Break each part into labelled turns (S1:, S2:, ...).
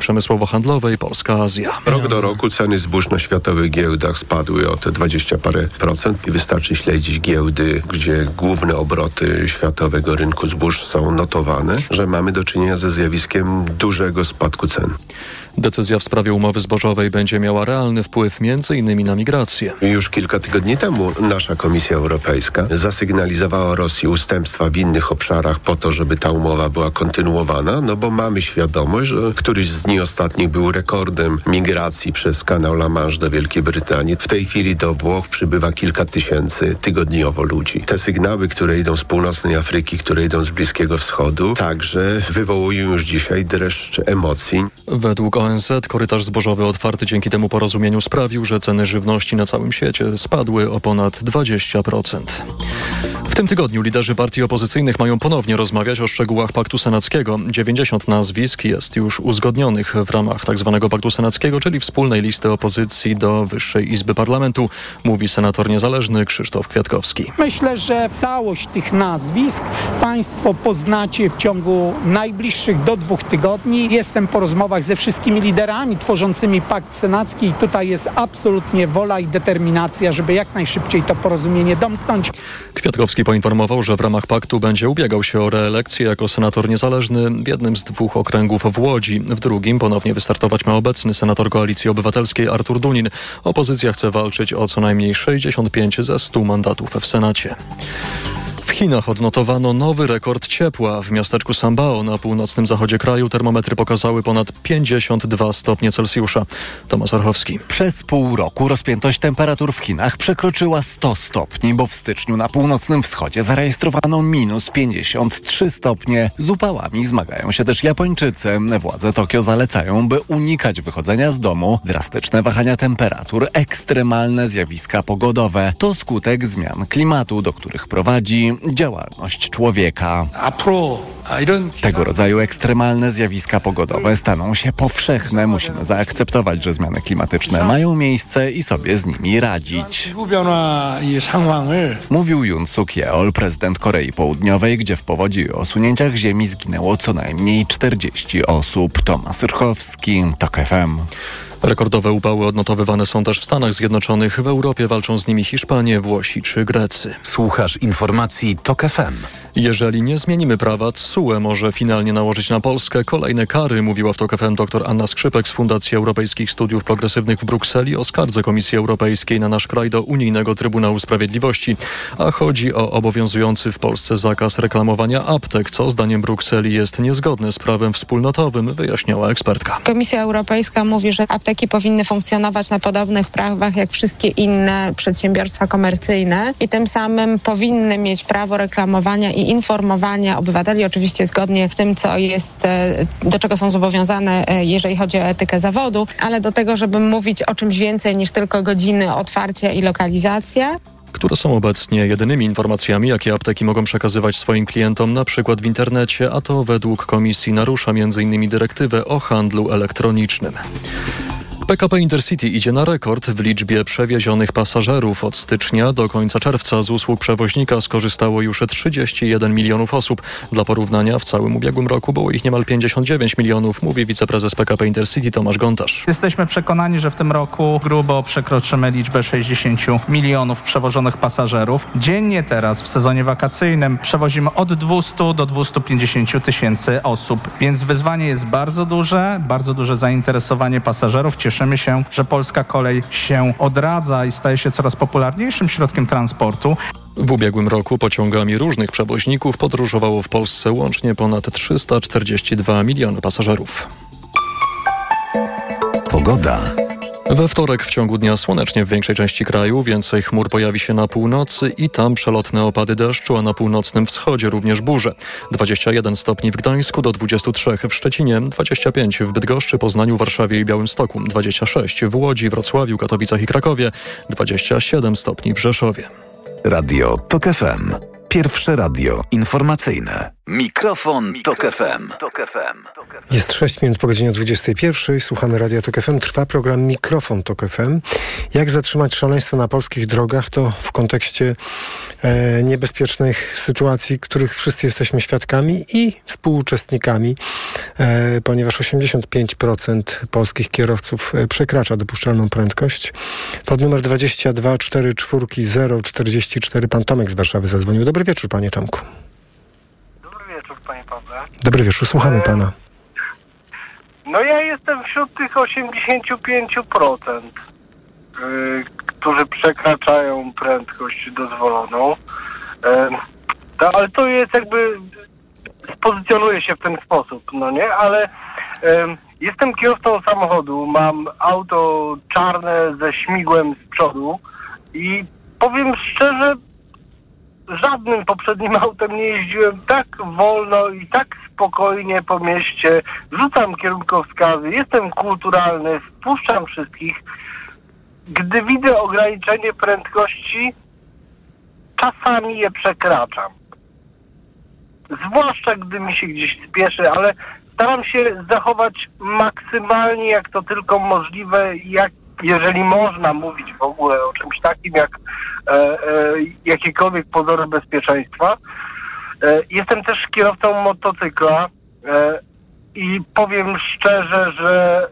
S1: przemysłowo-handlowej Polska-Azja.
S2: Rok do roku ceny zbóż na światowych giełdach spadły o te 20 parę procent i wystarczy śledzić giełdy, gdzie główne obroty światowego rynku zbóż są notowane, że mamy do czynienia ze zjawiskiem dużego spadku cen.
S1: Decyzja w sprawie umowy zbożowej będzie miała realny wpływ m.in. na migrację.
S2: Już kilka tygodni temu nasza Komisja Europejska zasygnalizowała Rosji ustępstwa w innych obszarach po to, żeby ta umowa była kontynuowana, no bo mamy świadomość, że któryś z dni ostatnich był rekordem migracji przez kanał La Manche do Wielkiej Brytanii. W tej chwili do Włoch przybywa kilka tysięcy tygodniowo ludzi. Te sygnały, które idą z północnej Afryki, które idą z Bliskiego Wschodu, także wywołują już dzisiaj dreszcz emocji.
S1: Według ONZ korytarz zbożowy otwarty dzięki temu porozumieniu sprawił, że ceny żywności na całym świecie spadły o ponad 20%. W tym tygodniu liderzy partii opozycyjnych mają ponownie rozmawiać o szczegółach paktu senackiego. 90 nazwisk jest już uzgodnionych w ramach tzw. Tak paktu senackiego, czyli wspólnej listy opozycji do Wyższej Izby Parlamentu, mówi senator niezależny Krzysztof Kwiatkowski.
S3: Myślę, że całość tych nazwisk Państwo poznacie w ciągu najbliższych do dwóch tygodni. Jestem po rozmowach ze wszystkimi liderami tworzącymi pakt senacki i tutaj jest absolutnie wola i determinacja, żeby jak najszybciej to porozumienie domknąć.
S1: Kwiatkowski poinformował, że w ramach paktu będzie ubiegał się o reelekcję jako senator niezależny w jednym z dwóch okręgów w Łodzi. W drugim ponownie wystartować ma obecny senator Koalicji Obywatelskiej Artur Dunin. Opozycja chce walczyć o co najmniej 65 ze 100 mandatów w Senacie. W Chinach odnotowano nowy rekord ciepła. W miasteczku Sambao na północnym zachodzie kraju termometry pokazały ponad 52 stopnie Celsjusza. Tomasz Archowski.
S4: Przez pół roku rozpiętość temperatur w Chinach przekroczyła 100 stopni, bo w styczniu na północnym wschodzie zarejestrowano minus 53 stopnie. Z upałami zmagają się też Japończycy. Władze Tokio zalecają, by unikać wychodzenia z domu. Drastyczne wahania temperatur, ekstremalne zjawiska pogodowe to skutek zmian klimatu, do których prowadzi działalność człowieka. Tego rodzaju ekstremalne zjawiska pogodowe staną się powszechne. Musimy zaakceptować, że zmiany klimatyczne mają miejsce i sobie z nimi radzić. Mówił Yoon Suk Yeol, prezydent Korei Południowej, gdzie w powodzi i osunięciach ziemi zginęło co najmniej 40 osób. Tomasz Rchowski, TOK FM.
S1: Rekordowe upały odnotowywane są też w Stanach Zjednoczonych. W Europie walczą z nimi Hiszpanie, Włosi czy Grecy.
S5: Słuchasz informacji TOK FM.
S1: Jeżeli nie zmienimy prawa, TSUE może finalnie nałożyć na Polskę kolejne kary, mówiła w TOK FM dr Anna Skrzypek z Fundacji Europejskich Studiów Progresywnych w Brukseli o skardze Komisji Europejskiej na nasz kraj do Unijnego Trybunału Sprawiedliwości. A chodzi o obowiązujący w Polsce zakaz reklamowania aptek, co zdaniem Brukseli jest niezgodne z prawem wspólnotowym, wyjaśniała ekspertka.
S6: Komisja Europejska mówi, że apteki powinny funkcjonować na podobnych prawach jak wszystkie inne przedsiębiorstwa komercyjne i tym samym powinny mieć prawo reklamowania i informowania obywateli, oczywiście zgodnie z tym, co jest, do czego są zobowiązane, jeżeli chodzi o etykę zawodu, ale do tego, żeby mówić o czymś więcej niż tylko godziny otwarcia i lokalizacja
S1: które są obecnie jedynymi informacjami, jakie apteki mogą przekazywać swoim klientom, na przykład w internecie, a to według komisji narusza m.in. dyrektywę o handlu elektronicznym. PKP Intercity idzie na rekord w liczbie przewiezionych pasażerów. Od stycznia do końca czerwca z usług przewoźnika skorzystało już 31 milionów osób. Dla porównania w całym ubiegłym roku było ich niemal 59 milionów, mówi wiceprezes PKP Intercity Tomasz Gontarz.
S7: Jesteśmy przekonani, że w tym roku grubo przekroczymy liczbę 60 milionów przewożonych pasażerów. Dziennie teraz w sezonie wakacyjnym przewozimy od 200 do 250 tysięcy osób, więc wyzwanie jest bardzo duże, bardzo duże zainteresowanie pasażerów. Cieszymy cieszymy się, że polska kolej się odradza i staje się coraz popularniejszym środkiem transportu.
S1: W ubiegłym roku pociągami różnych przewoźników podróżowało w Polsce łącznie ponad 342 miliony pasażerów.
S5: Pogoda.
S1: We wtorek w ciągu dnia słonecznie w większej części kraju, więcej chmur pojawi się na północy i tam przelotne opady deszczu, a na północnym wschodzie również burze. 21 stopni w Gdańsku do 23 w Szczecinie, 25 w Bydgoszczy, Poznaniu, Warszawie i Białymstoku, 26 w Łodzi, Wrocławiu, Katowicach i Krakowie, 27 stopni w Rzeszowie.
S5: Radio TOK FM. Pierwsze radio informacyjne. Mikrofon, Tok FM. FM.
S8: Jest 6 minut po godzinie 21. Słuchamy Radia Tok FM. Trwa program Mikrofon Tok FM. Jak zatrzymać szaleństwo na polskich drogach? To w kontekście e, niebezpiecznych sytuacji, których wszyscy jesteśmy świadkami i współuczestnikami, e, ponieważ 85% polskich kierowców e, przekracza dopuszczalną prędkość. Pod numer 2244 044 pan Tomek z Warszawy zadzwonił. Dobry wieczór, panie Tomku.
S9: Panie Pawle.
S8: Dobry wieczór, słuchamy
S9: E,
S8: pana.
S9: No ja jestem wśród tych 85%, y, którzy przekraczają prędkość dozwoloną. E, to, ale to jest jakby, spozycjonuję się w ten sposób, no nie? Ale em, jestem kierowcą samochodu, mam auto czarne ze śmigłem z przodu i powiem szczerze, żadnym poprzednim autem nie jeździłem tak wolno i tak spokojnie po mieście. Rzucam kierunkowskazy, jestem kulturalny, wpuszczam wszystkich. Gdy widzę ograniczenie prędkości, czasami je przekraczam. Zwłaszcza gdy mi się gdzieś spieszy, ale staram się zachować maksymalnie jak to tylko możliwe, jak jeżeli można mówić w ogóle o czymś takim jak e, e, jakiekolwiek pozory bezpieczeństwa. E, jestem też kierowcą motocykla i powiem szczerze, że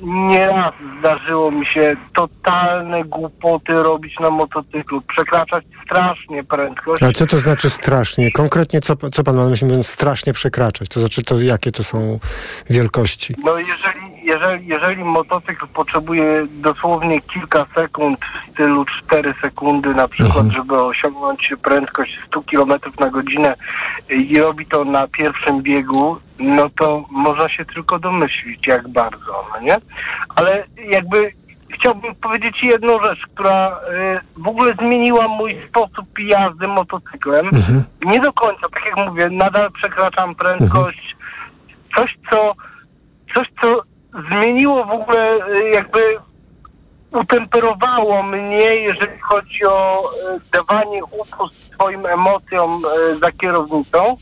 S9: nieraz zdarzyło mi się totalne głupoty robić na motocyklu, przekraczać strasznie prędkość.
S8: A co to znaczy strasznie? Konkretnie co, co pan ma na myśli mówiąc strasznie przekraczać? To znaczy to jakie to są wielkości?
S9: No jeżeli, jeżeli, jeżeli motocykl potrzebuje dosłownie kilka sekund w stylu 4 sekundy na przykład, żeby osiągnąć prędkość 100 km na godzinę i robi to na pierwszym biegu, no to można się tylko domyślić jak bardzo, no nie? Ale jakby chciałbym powiedzieć jedną rzecz, która y, w ogóle zmieniła mój sposób jazdy motocyklem. Nie do końca, tak jak mówię, nadal przekraczam prędkość. Coś, co coś, co zmieniło w ogóle y, jakby utemperowało mnie, jeżeli chodzi o y, dawanie upust swoim emocjom y, za kierownicą.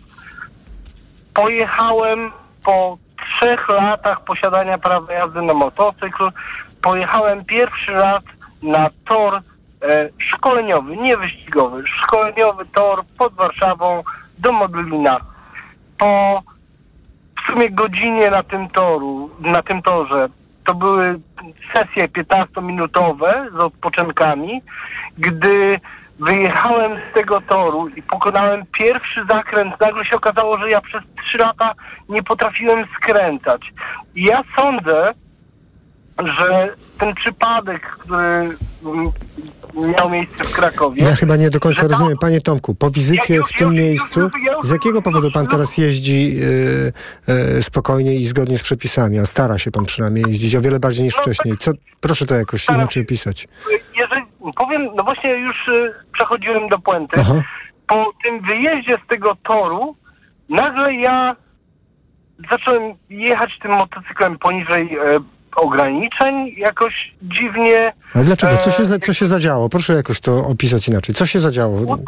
S9: Pojechałem po trzech latach posiadania prawa jazdy na motocykl. Pojechałem pierwszy raz na tor szkoleniowy, nie wyścigowy, szkoleniowy tor pod Warszawą do Modlina. Po w sumie godzinie na tym toru, na tym torze. To były sesje 15-minutowe z odpoczynkami. Gdy wyjechałem z tego toru i pokonałem pierwszy zakręt, nagle się okazało, że ja przez 3 lata nie potrafiłem skręcać. I ja sądzę, że ten przypadek, który miał miejsce w Krakowie...
S8: Ja chyba nie do końca
S9: tam-
S8: rozumiem. Panie Tomku, po wizycie
S9: Ja
S8: w tym miejscu, z jakiego powodu pan teraz jeździ e, e, spokojnie i zgodnie z przepisami? A stara się pan przynajmniej jeździć o wiele bardziej niż
S9: No,
S8: wcześniej. Co, proszę to jakoś inaczej
S9: się.
S8: opisać.
S9: jeżeli powiem, no właśnie już y, przechodziłem do puenty.
S8: Aha.
S9: Po tym wyjeździe z tego toru, nagle ja zacząłem jechać tym motocyklem poniżej e, ograniczeń, jakoś dziwnie.
S8: Ale dlaczego? Co się,
S9: E,
S8: co się zadziało? Proszę jakoś to opisać inaczej. Co się zadziało?
S9: upust,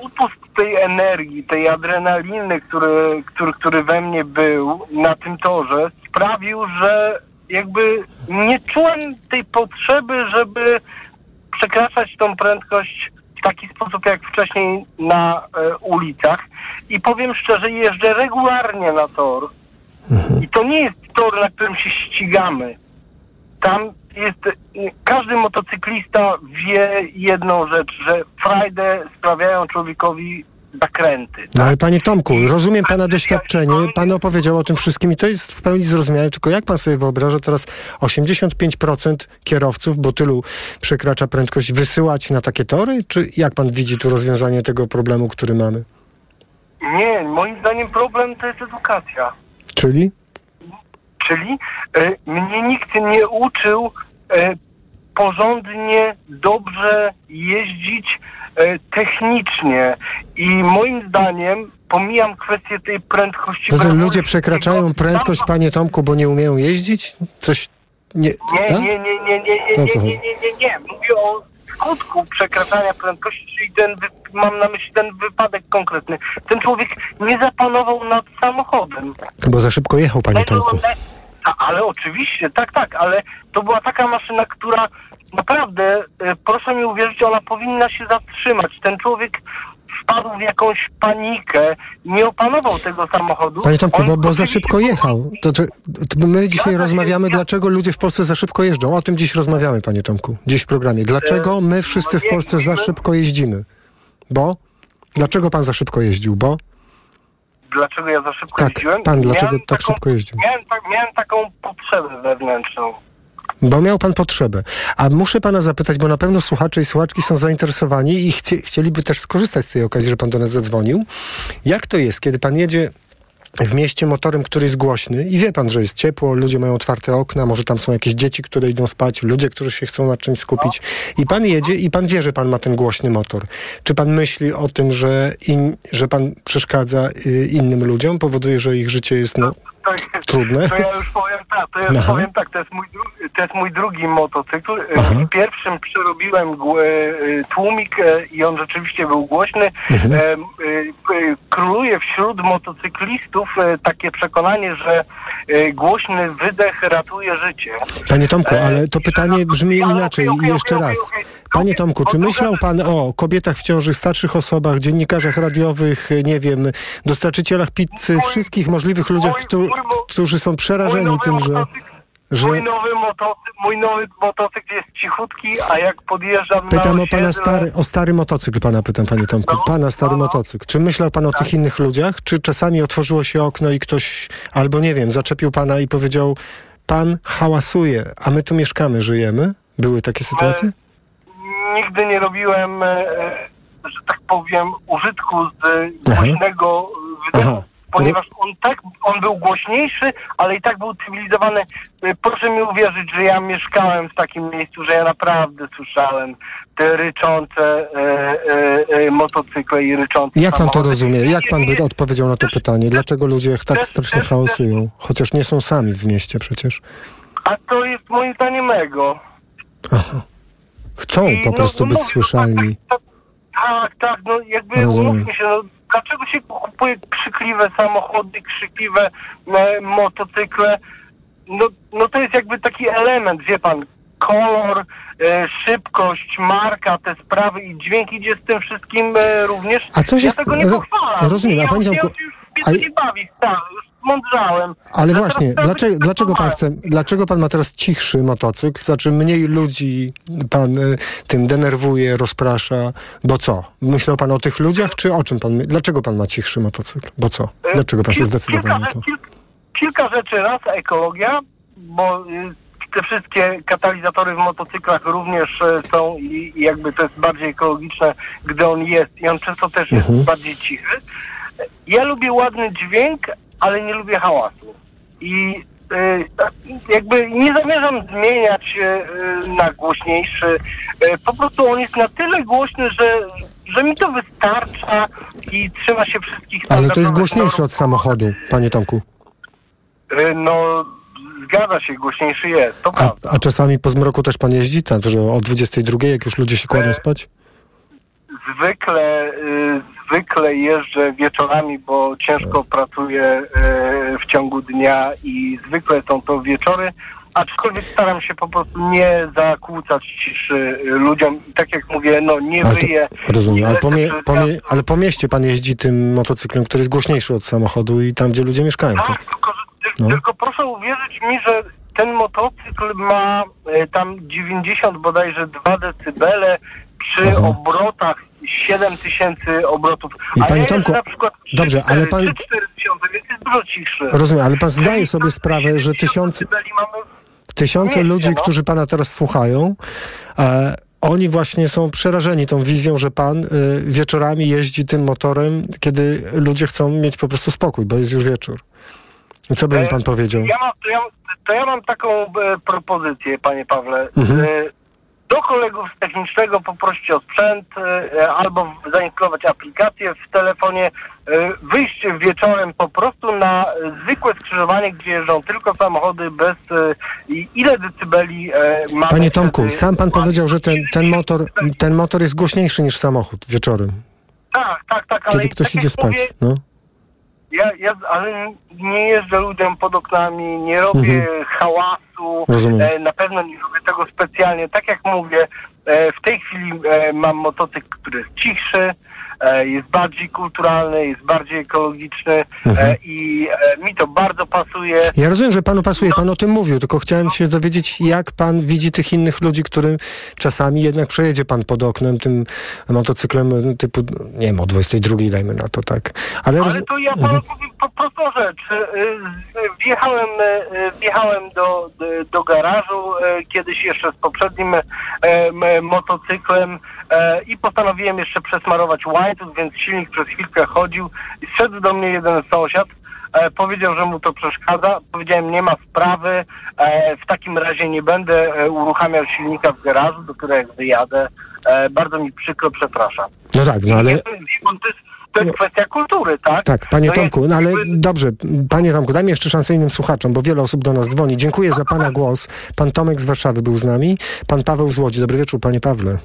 S9: upust tej energii, tej adrenaliny, który, który, który we mnie był na tym torze, sprawił, że jakby nie czułem tej potrzeby, żeby przekraczać tą prędkość w taki sposób jak wcześniej na e, ulicach. I powiem szczerze, jeżdżę regularnie na tor. I to nie jest tor, na którym się ścigamy. Tam jest, każdy motocyklista wie jedną rzecz, że frajdę sprawiają człowiekowi zakręty.
S8: No ale panie Tomku, rozumiem pana doświadczenie, pan opowiedział o tym wszystkim i to jest w pełni zrozumiałe, tylko jak pan sobie wyobraża teraz 85% kierowców, bo tylu przekracza prędkość, wysyłać na takie tory? Czy jak pan widzi tu rozwiązanie tego problemu, który mamy?
S9: Nie, moim zdaniem problem to jest edukacja.
S8: Czyli?
S9: Czyli e, mnie nikt nie uczył e, porządnie, dobrze jeździć e, technicznie. I moim zdaniem, pomijam kwestię tej prędkości...
S8: To,
S9: brakowi
S8: ludzie przekraczają prędkość, panie Tomku, bo nie umieją jeździć? Coś nie...
S9: Nie,
S8: tak?
S9: nie, nie, nie, nie, nie, nie, nie, nie, nie, nie. Mówię o skutku przekraczania prędkości, czyli ten, mam na myśli ten wypadek konkretny, ten człowiek nie zapanował nad samochodem.
S8: Bo za szybko jechał, panie Tomku.
S9: ale oczywiście, tak, tak, ale to była taka maszyna, która naprawdę, e, proszę mi uwierzyć, ona powinna się zatrzymać. Ten człowiek wpadł w jakąś panikę, nie opanował tego samochodu.
S8: Panie Tomku, bo, bo za szybko jechał. To, to, to my dzisiaj
S9: Ja-
S8: rozmawiamy,
S9: ja-
S8: dlaczego ludzie w Polsce za szybko jeżdżą. O tym dziś rozmawiamy, panie Tomku. Dziś w programie. Dlaczego my wszyscy w
S9: nie
S8: Polsce za szybko jeździmy? Bo? Dlaczego pan za szybko jeździł? Bo?
S9: Dlaczego ja za szybko
S8: Tak,
S9: jeździłem?
S8: pan dlaczego
S9: Miałem
S8: tak szybko jeździł?
S9: Miałem, miałem taką potrzebę wewnętrzną.
S8: Bo miał pan potrzebę. A muszę pana zapytać, bo na pewno słuchacze i słuchaczki są zainteresowani i chcie, chcieliby też skorzystać z tej okazji, że pan do nas zadzwonił. Jak to jest, kiedy pan jedzie w mieście motorem, który jest głośny i wie pan, że jest ciepło, ludzie mają otwarte okna, może tam są jakieś dzieci, które idą spać, ludzie, którzy się chcą na czymś skupić i pan jedzie i pan wie, że pan ma ten głośny motor. Czy pan myśli o tym, że, in, że pan przeszkadza y, innym ludziom, powoduje, że ich życie jest no,
S9: To jest,
S8: Trudne?
S9: To ja już powiem tak, to ja już
S8: Aha.
S9: powiem tak, to jest mój, to jest mój drugi motocykl. E,
S8: Aha.
S9: W pierwszym przerobiłem e, tłumik e, i on rzeczywiście był głośny.
S8: Mhm.
S9: Króluje wśród motocyklistów takie przekonanie, że głośny wydech ratuje życie.
S8: Panie Tomku, ale to pytanie brzmi inaczej
S9: okej,
S8: jeszcze raz. Panie Tomku, czy myślał
S9: rzecz-
S8: pan o kobietach w ciąży, starszych osobach, dziennikarzach radiowych, nie wiem, dostarczycielach pizzy, wszystkich możliwych ludziach,
S9: mój-
S8: któ-
S9: mój mo-
S8: którzy są przerażeni tym, że... że...
S9: Mój nowy, motocykl, mój nowy motocykl jest cichutki, a jak podjeżdżam
S8: Pytam
S9: na
S8: o pana stary, o stary motocykl, pana pytam, panie Tomku.
S9: No,
S8: Pana stary
S9: no, no.
S8: motocykl. Czy myślał pan o tych innych ludziach? Czy czasami otworzyło się okno i ktoś, albo nie wiem, zaczepił pana i powiedział, pan hałasuje, a my tu mieszkamy, żyjemy? Były takie sytuacje?
S9: nigdy nie robiłem, e, e, że tak powiem, użytku z e, głośnego e, wydechu. Ponieważ on tak, on był głośniejszy, ale i tak był cywilizowany. E, Proszę mi uwierzyć, że ja mieszkałem w takim miejscu, że ja naprawdę słyszałem te ryczące e, e, motocykle i ryczące
S8: Jak pan to rozumie? Jak pan by odpowiedział na to pytanie? Dlaczego ludzie tak strasznie hałasują? Chociaż nie są sami w mieście przecież.
S9: A to jest moim zdaniem ego.
S8: Chcą
S9: I
S8: po
S9: no-
S8: prostu
S9: no
S8: być
S9: mówię,
S8: słyszalni.
S9: Tak, tak, tak, no jakby
S8: Rozumiem.
S9: umówmy się, no, dlaczego się kupuje krzykliwe samochody, krzykliwe e, motocykle? No, no to jest jakby taki element, wie pan, kolor, e, szybkość, marka, te sprawy i dźwięk idzie z tym wszystkim e, również.
S8: A coś
S9: ja
S8: jest-
S9: tego nie pochwalam.
S8: rozumiem, a
S9: ja,
S8: panie
S9: ja,
S8: Tomku,
S9: już mnie bawi, tak, mądrzałem.
S8: Ale
S9: Ja
S8: właśnie, dlaczego, dlaczego pan chce, dlaczego pan ma teraz cichszy motocykl? Znaczy mniej ludzi pan y, tym denerwuje, rozprasza, bo co? Myślał pan o tych ludziach, czy o czym pan, dlaczego pan ma cichszy motocykl? Bo co?
S9: E,
S8: Dlaczego pan się
S9: kil-
S8: zdecydował na to?
S9: Kil, kilka rzeczy. Raz ekologia, bo y, te wszystkie katalizatory w motocyklach również e, są i, i jakby to jest bardziej ekologiczne, gdy on jest i on często też jest
S8: Mhm.
S9: bardziej cichy. Ja lubię ładny dźwięk, ale nie lubię hałasu. I y, jakby nie zamierzam zmieniać y, na głośniejszy. Y, po prostu on jest na tyle głośny, że, że mi to wystarcza i trzyma się wszystkich
S8: Ale to jest głośniejszy od samochodu, panie Tomku.
S9: No, zgadza się, głośniejszy jest, to
S8: A,
S9: prawda.
S8: a czasami po zmroku też pan jeździ, tak, że o 22, jak już ludzie się kładą
S9: E,
S8: spać?
S9: Zwykle, y, zwykle jeżdżę wieczorami, bo ciężko pracuję y, w ciągu dnia i zwykle są to wieczory, aczkolwiek staram się po prostu nie zakłócać ciszy y, ludziom. I tak jak mówię, no nie
S8: Ale
S9: wyję.
S8: rozumiem, ale po, mie, po, mie, ale po mieście pan jeździ tym motocyklem, który jest głośniejszy od samochodu i tam, gdzie ludzie mieszkają. To,
S9: Tak, tylko,
S8: No.
S9: tylko proszę uwierzyć mi, że ten motocykl ma e, tam 90 bodajże 2 decybele przy
S8: Aha.
S9: obrotach 7 tysięcy obrotów.
S8: I
S9: A
S8: panie
S9: ja
S8: Tomku,
S9: na przykład 3,
S8: dobrze, ale
S9: 4,
S8: pan-
S9: 3, 4 tysiące, więc jest dużo cichszy.
S8: rozumiem, ale pan zdaje sobie sprawę, że
S9: 70
S8: tysiące, tysiące ludzi,
S9: no.
S8: którzy pana teraz słuchają, e, oni właśnie są przerażeni tą wizją, że pan y, wieczorami jeździ tym motorem, kiedy ludzie chcą mieć po prostu spokój, bo jest już wieczór. I Co by mi
S9: E,
S8: pan powiedział?
S9: Ja mam, to, ja, to ja mam taką e, propozycję, panie Pawle.
S8: Mhm.
S9: E, do kolegów z technicznego poprosić o sprzęt e, albo zainstalować aplikację w telefonie, e, wyjść wieczorem po prostu na zwykłe skrzyżowanie, gdzie jeżdżą tylko samochody bez e, i ile decybeli mamy
S8: Panie Tomku, sam pan powiedział, że ten, ten, motor, ten motor jest głośniejszy niż samochód wieczorem,
S9: Tak, tak, tak, ale
S8: kiedy ktoś
S9: tak
S8: idzie spać.
S9: mówię,
S8: No.
S9: Ja, ja, ale nie jeżdżę ludziom pod oknami, nie robię hałasu,
S8: Mhm. Rozumiem.
S9: e, na pewno nie robię tego specjalnie. Tak jak mówię, e, w tej chwili e, mam motocykl, który jest cichszy, jest bardziej kulturalny, jest bardziej ekologiczny
S8: Mhm.
S9: e, i e, mi to bardzo pasuje.
S8: Ja rozumiem, że panu pasuje, pan o tym mówił, tylko chciałem się dowiedzieć, jak pan widzi tych innych ludzi, którym czasami jednak przejedzie pan pod oknem tym motocyklem e, typu, nie wiem, o 22 dajmy na to, tak. Ale.
S9: Ale to ja panu powiem po prostą rzecz. Y, Wjechałem, y, wjechałem do, do, garażu y, kiedyś jeszcze z poprzednim motocyklem i postanowiłem jeszcze przesmarować łańcuch, więc silnik przez chwilkę chodził i zszedł do mnie jeden sąsiad. Powiedział, że mu to przeszkadza. Powiedziałem, nie ma sprawy. W takim razie nie będę uruchamiał silnika w garażu, do którego wyjadę. Bardzo mi przykro, przepraszam.
S8: No tak, no ale...
S9: To jest- jest, jest kwestia kultury, tak?
S8: Tak, panie
S9: To jest
S8: Tomku, no ale dobrze, panie Tomku, dajmy jeszcze szansę innym słuchaczom, bo wiele osób do nas dzwoni. Dziękuję za pana głos. Pan Tomek z Warszawy był z nami, pan Paweł z Łodzi. Dobry wieczór, panie Pawle.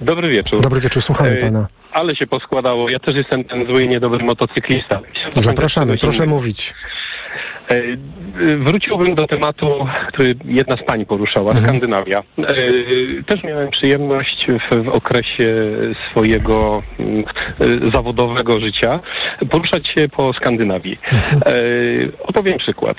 S10: Dobry wieczór.
S8: Dobry wieczór, słuchamy
S10: E,
S8: pana.
S10: Ale się poskładało. Ja też jestem ten zły i niedobry motocyklista.
S8: Zapraszamy, proszę mówić.
S10: E, Wróciłbym do tematu, który jedna z pań poruszała,
S8: Mhm.
S10: Skandynawia. E, Też miałem przyjemność w, w okresie swojego mm, e, zawodowego życia poruszać się po Skandynawii.
S8: Mhm.
S10: Opowiem przykład.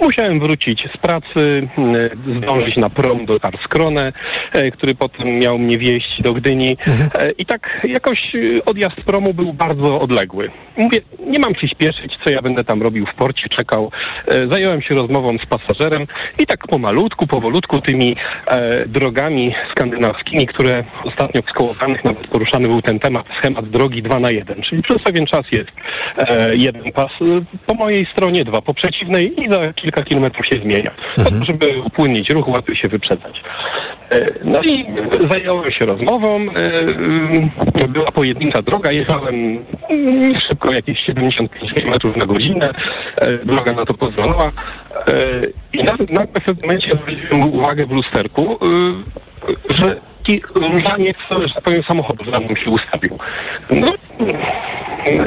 S10: Musiałem wrócić z pracy, mm, zdążyć na prom do Karlskrone, e, który potem miał mnie wieść do Gdyni.
S8: Mhm.
S10: I tak jakoś odjazd promu był bardzo odległy. Mówię, nie mam się śpieszyć, co ja będę tam robił w porcie, czekał. E, Zająłem się rozmową z pasażerem i tak pomalutku, powolutku tymi e, drogami skandynawskimi, które ostatnio w skołowanych nawet poruszany był ten temat, schemat drogi 2 na 1, czyli przez pewien czas jest e, jeden pas e, po mojej stronie, dwa po przeciwnej i za kilka kilometrów się zmienia. Po to, żeby upłynnić ruch, łatwiej się wyprzedzać. E, No i zająłem się rozmową. e, Była pojedyncza droga, jechałem mm, szybko, jakieś 75 km na godzinę. Droga na to pozwalała. E, I nagle w pewnym momencie zwróciłem uwagę w lusterku, e, że taki różaniec, że tak powiem, samochodu za mną się ustawił. No,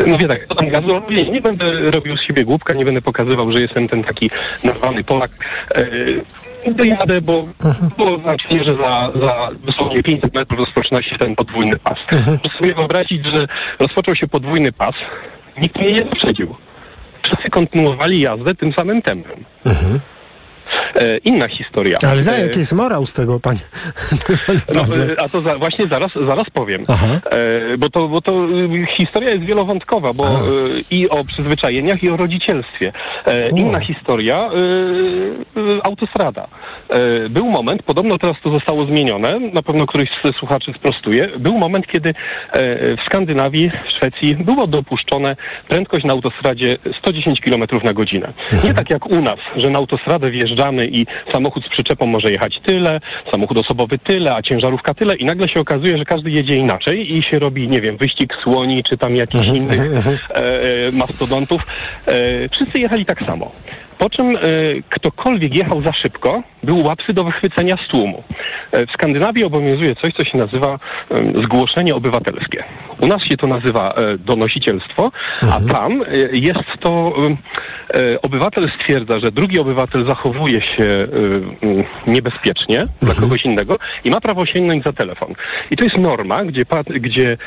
S10: Mówię tak, to tam gazu, mówię, nie będę robił z siebie głupka, nie będę pokazywał, że jestem ten taki normalny Polak. E, dojadę, bo, bo znaczy, że za, za dosłownie 500 metrów rozpoczyna się ten podwójny pas. Proszę sobie wyobrazić, że rozpoczął się podwójny pas, nikt mnie nie wyprzedził. Wszyscy kontynuowali jazdę tym samym tempem. E, inna historia.
S8: Ale za
S10: E,
S8: jaki jest morał z tego, panie,
S10: no, e, a to za, właśnie zaraz, zaraz powiem.
S8: Aha.
S10: E, bo to, bo to e, historia jest wielowątkowa, bo e, i o przyzwyczajeniach, i o rodzicielstwie. E, inna historia, e, autostrada. Był moment, podobno teraz to zostało zmienione, na pewno któryś z słuchaczy sprostuje, był moment, kiedy w Skandynawii, w Szwecji było dopuszczone prędkość na autostradzie 110 km na godzinę. Nie tak jak u nas, że na autostradę i samochód z przyczepą może jechać tyle, samochód osobowy tyle, a ciężarówka tyle i nagle się okazuje, że każdy jedzie inaczej i się robi, nie wiem, wyścig słoni czy tam jakichś innych e, e, mastodontów. E, wszyscy jechali tak samo. Po czym e, ktokolwiek jechał za szybko, był łatwy do wychwycenia z tłumu. E, w Skandynawii obowiązuje coś, co się nazywa e, zgłoszenie obywatelskie. U nas się to nazywa e, donosicielstwo, a tam e, jest to e, obywatel stwierdza, że drugi obywatel zachowuje się niebezpiecznie dla kogoś innego i ma prawo sięgnąć za telefon. I to jest norma, gdzie, gdzie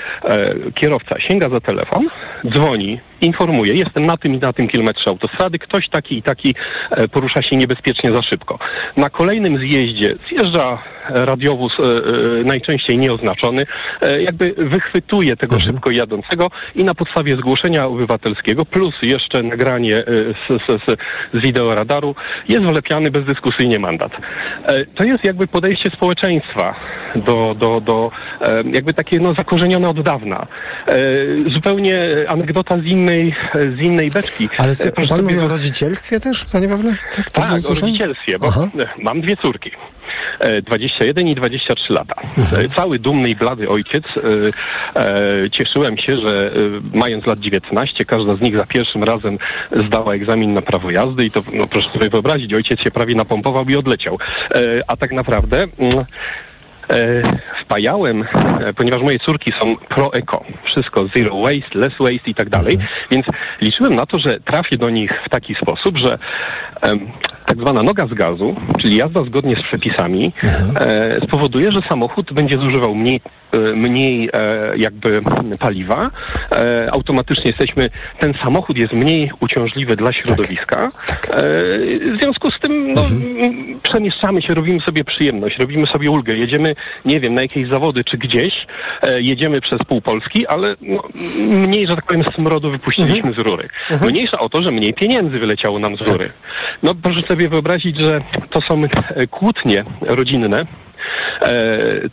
S10: kierowca sięga za telefon, dzwoni, informuje, jestem na tym i na tym kilometrze autostrady, ktoś taki i taki e, porusza się niebezpiecznie za szybko. Na kolejnym zjeździe zjeżdża radiowóz e, e, najczęściej nieoznaczony, e, jakby wychwytuje tego szybko jadącego i na podstawie zgłoszenia obywatelskiego plus jeszcze nagranie z, z, z, z wideoradaru jest wlepiany bezdyskusyjnie mandat. To jest jakby podejście społeczeństwa do, do, do jakby takie no, zakorzenione od dawna. Zupełnie anegdota z innej, z innej beczki.
S8: Ale pan
S10: sobie
S8: mówi o rodzicielstwie też, panie Pawle? Tak,
S10: tak, o
S8: słyszałem?
S10: rodzicielstwie, bo
S8: Aha.
S10: mam dwie córki. E, 21 i 23 lata. E, Cały dumny i blady ojciec. e, e, Cieszyłem się, że e, mając lat 19, każda z nich za pierwszym razem zdała egzamin na prawo jazdy i to, no proszę sobie wyobrazić, ojciec się prawie napompował i odleciał. E, A tak naprawdę... mm, E, wpajałem, e, ponieważ moje córki są pro-eko, wszystko zero waste, less waste i tak dalej, więc liczyłem na to, że trafię do nich w taki sposób, że tak zwana noga z gazu, czyli jazda zgodnie z przepisami, e, spowoduje, że samochód będzie zużywał mniej, e, mniej e, jakby paliwa. E, automatycznie jesteśmy, ten samochód jest mniej uciążliwy dla środowiska. E, w związku z tym no, m, przemieszczamy się, robimy sobie przyjemność, robimy sobie ulgę, jedziemy, nie wiem, na jakieś zawody czy gdzieś, e, jedziemy przez pół Polski, ale no, mniej, że tak powiem, smrodu wypuściliśmy z rury. Mniejsza o to, że mniej pieniędzy wyleciało nam z rury. No proszę sobie wyobrazić, że to są e, kłótnie rodzinne,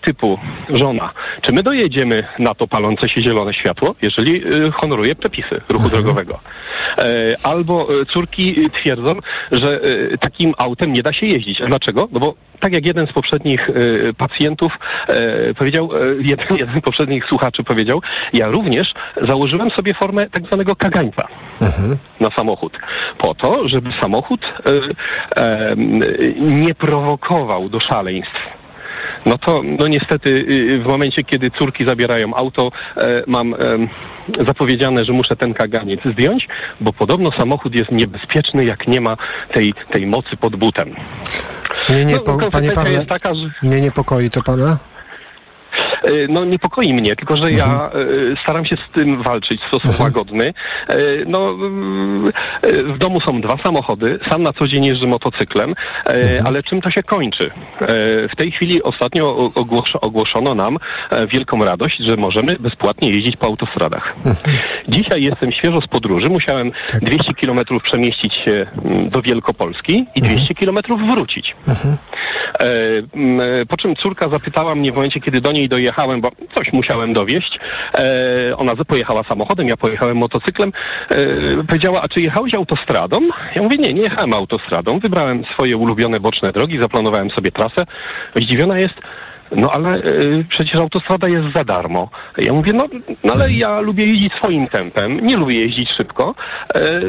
S10: typu żona, czy my dojedziemy na to palące się zielone światło, jeżeli e, honoruje przepisy ruchu drogowego. E, albo e, córki twierdzą, że e, takim autem nie da się jeździć. A dlaczego? No bo tak jak jeden z poprzednich e, pacjentów e, powiedział, e, jeden, jeden z poprzednich słuchaczy powiedział, ja również założyłem sobie formę tak zwanego kagańca na samochód. Po to, żeby samochód e, e, nie prowokował do szaleństw. No to, no niestety, y, w momencie, kiedy córki zabierają auto, e, mam zapowiedziane, że muszę ten kaganiec zdjąć, bo podobno samochód jest niebezpieczny, jak nie ma tej, tej mocy pod butem.
S8: Nie, nie,
S10: No,
S8: po, panie Pawle,
S10: taka, że...
S8: nie niepokoi to pana?
S10: E, No niepokoi mnie, tylko że ja e, staram się z tym walczyć w sposób łagodny. E, No mm, w domu są dwa samochody, sam na co dzień jeżdżę motocyklem, e, ale czym to się kończy? W tej chwili ostatnio ogłoszono nam wielką radość, że możemy bezpłatnie jeździć po autostradach. Dzisiaj jestem świeżo z podróży, musiałem 200 kilometrów przemieścić się mm, do Wielkopolski i 200 kilometrów wrócić. M, e, po czym córka zapytała mnie w momencie, kiedy do niej dojechałem, bo coś musiałem dowieść. E, ona pojechała samochodem, ja pojechałem motocyklem. E, powiedziała, a czy jechałeś autostradą? Ja mówię, nie, nie jechałem autostradą. Wybrałem swoje ulubione boczne drogi, zaplanowałem sobie trasę. Zdziwiona jest, no ale y, przecież autostrada jest za darmo. Ja mówię, no, no ale ja lubię jeździć swoim tempem, nie lubię jeździć szybko. E,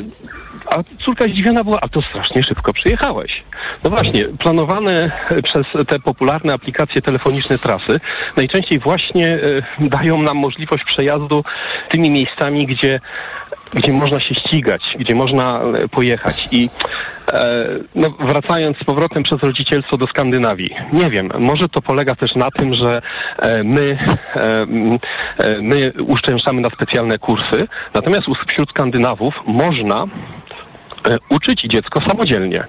S10: a córka zdziwiona była, a to strasznie szybko przyjechałeś. No właśnie, planowane przez te popularne aplikacje telefoniczne trasy najczęściej właśnie e, dają nam możliwość przejazdu tymi miejscami, gdzie gdzie można się ścigać, gdzie można e, pojechać i e, no, wracając z powrotem przez rodzicielstwo do Skandynawii. Nie wiem, może to polega też na tym, że e, my, my uszczęszczamy na specjalne kursy, natomiast wśród Skandynawów można uczyć dziecko samodzielnie.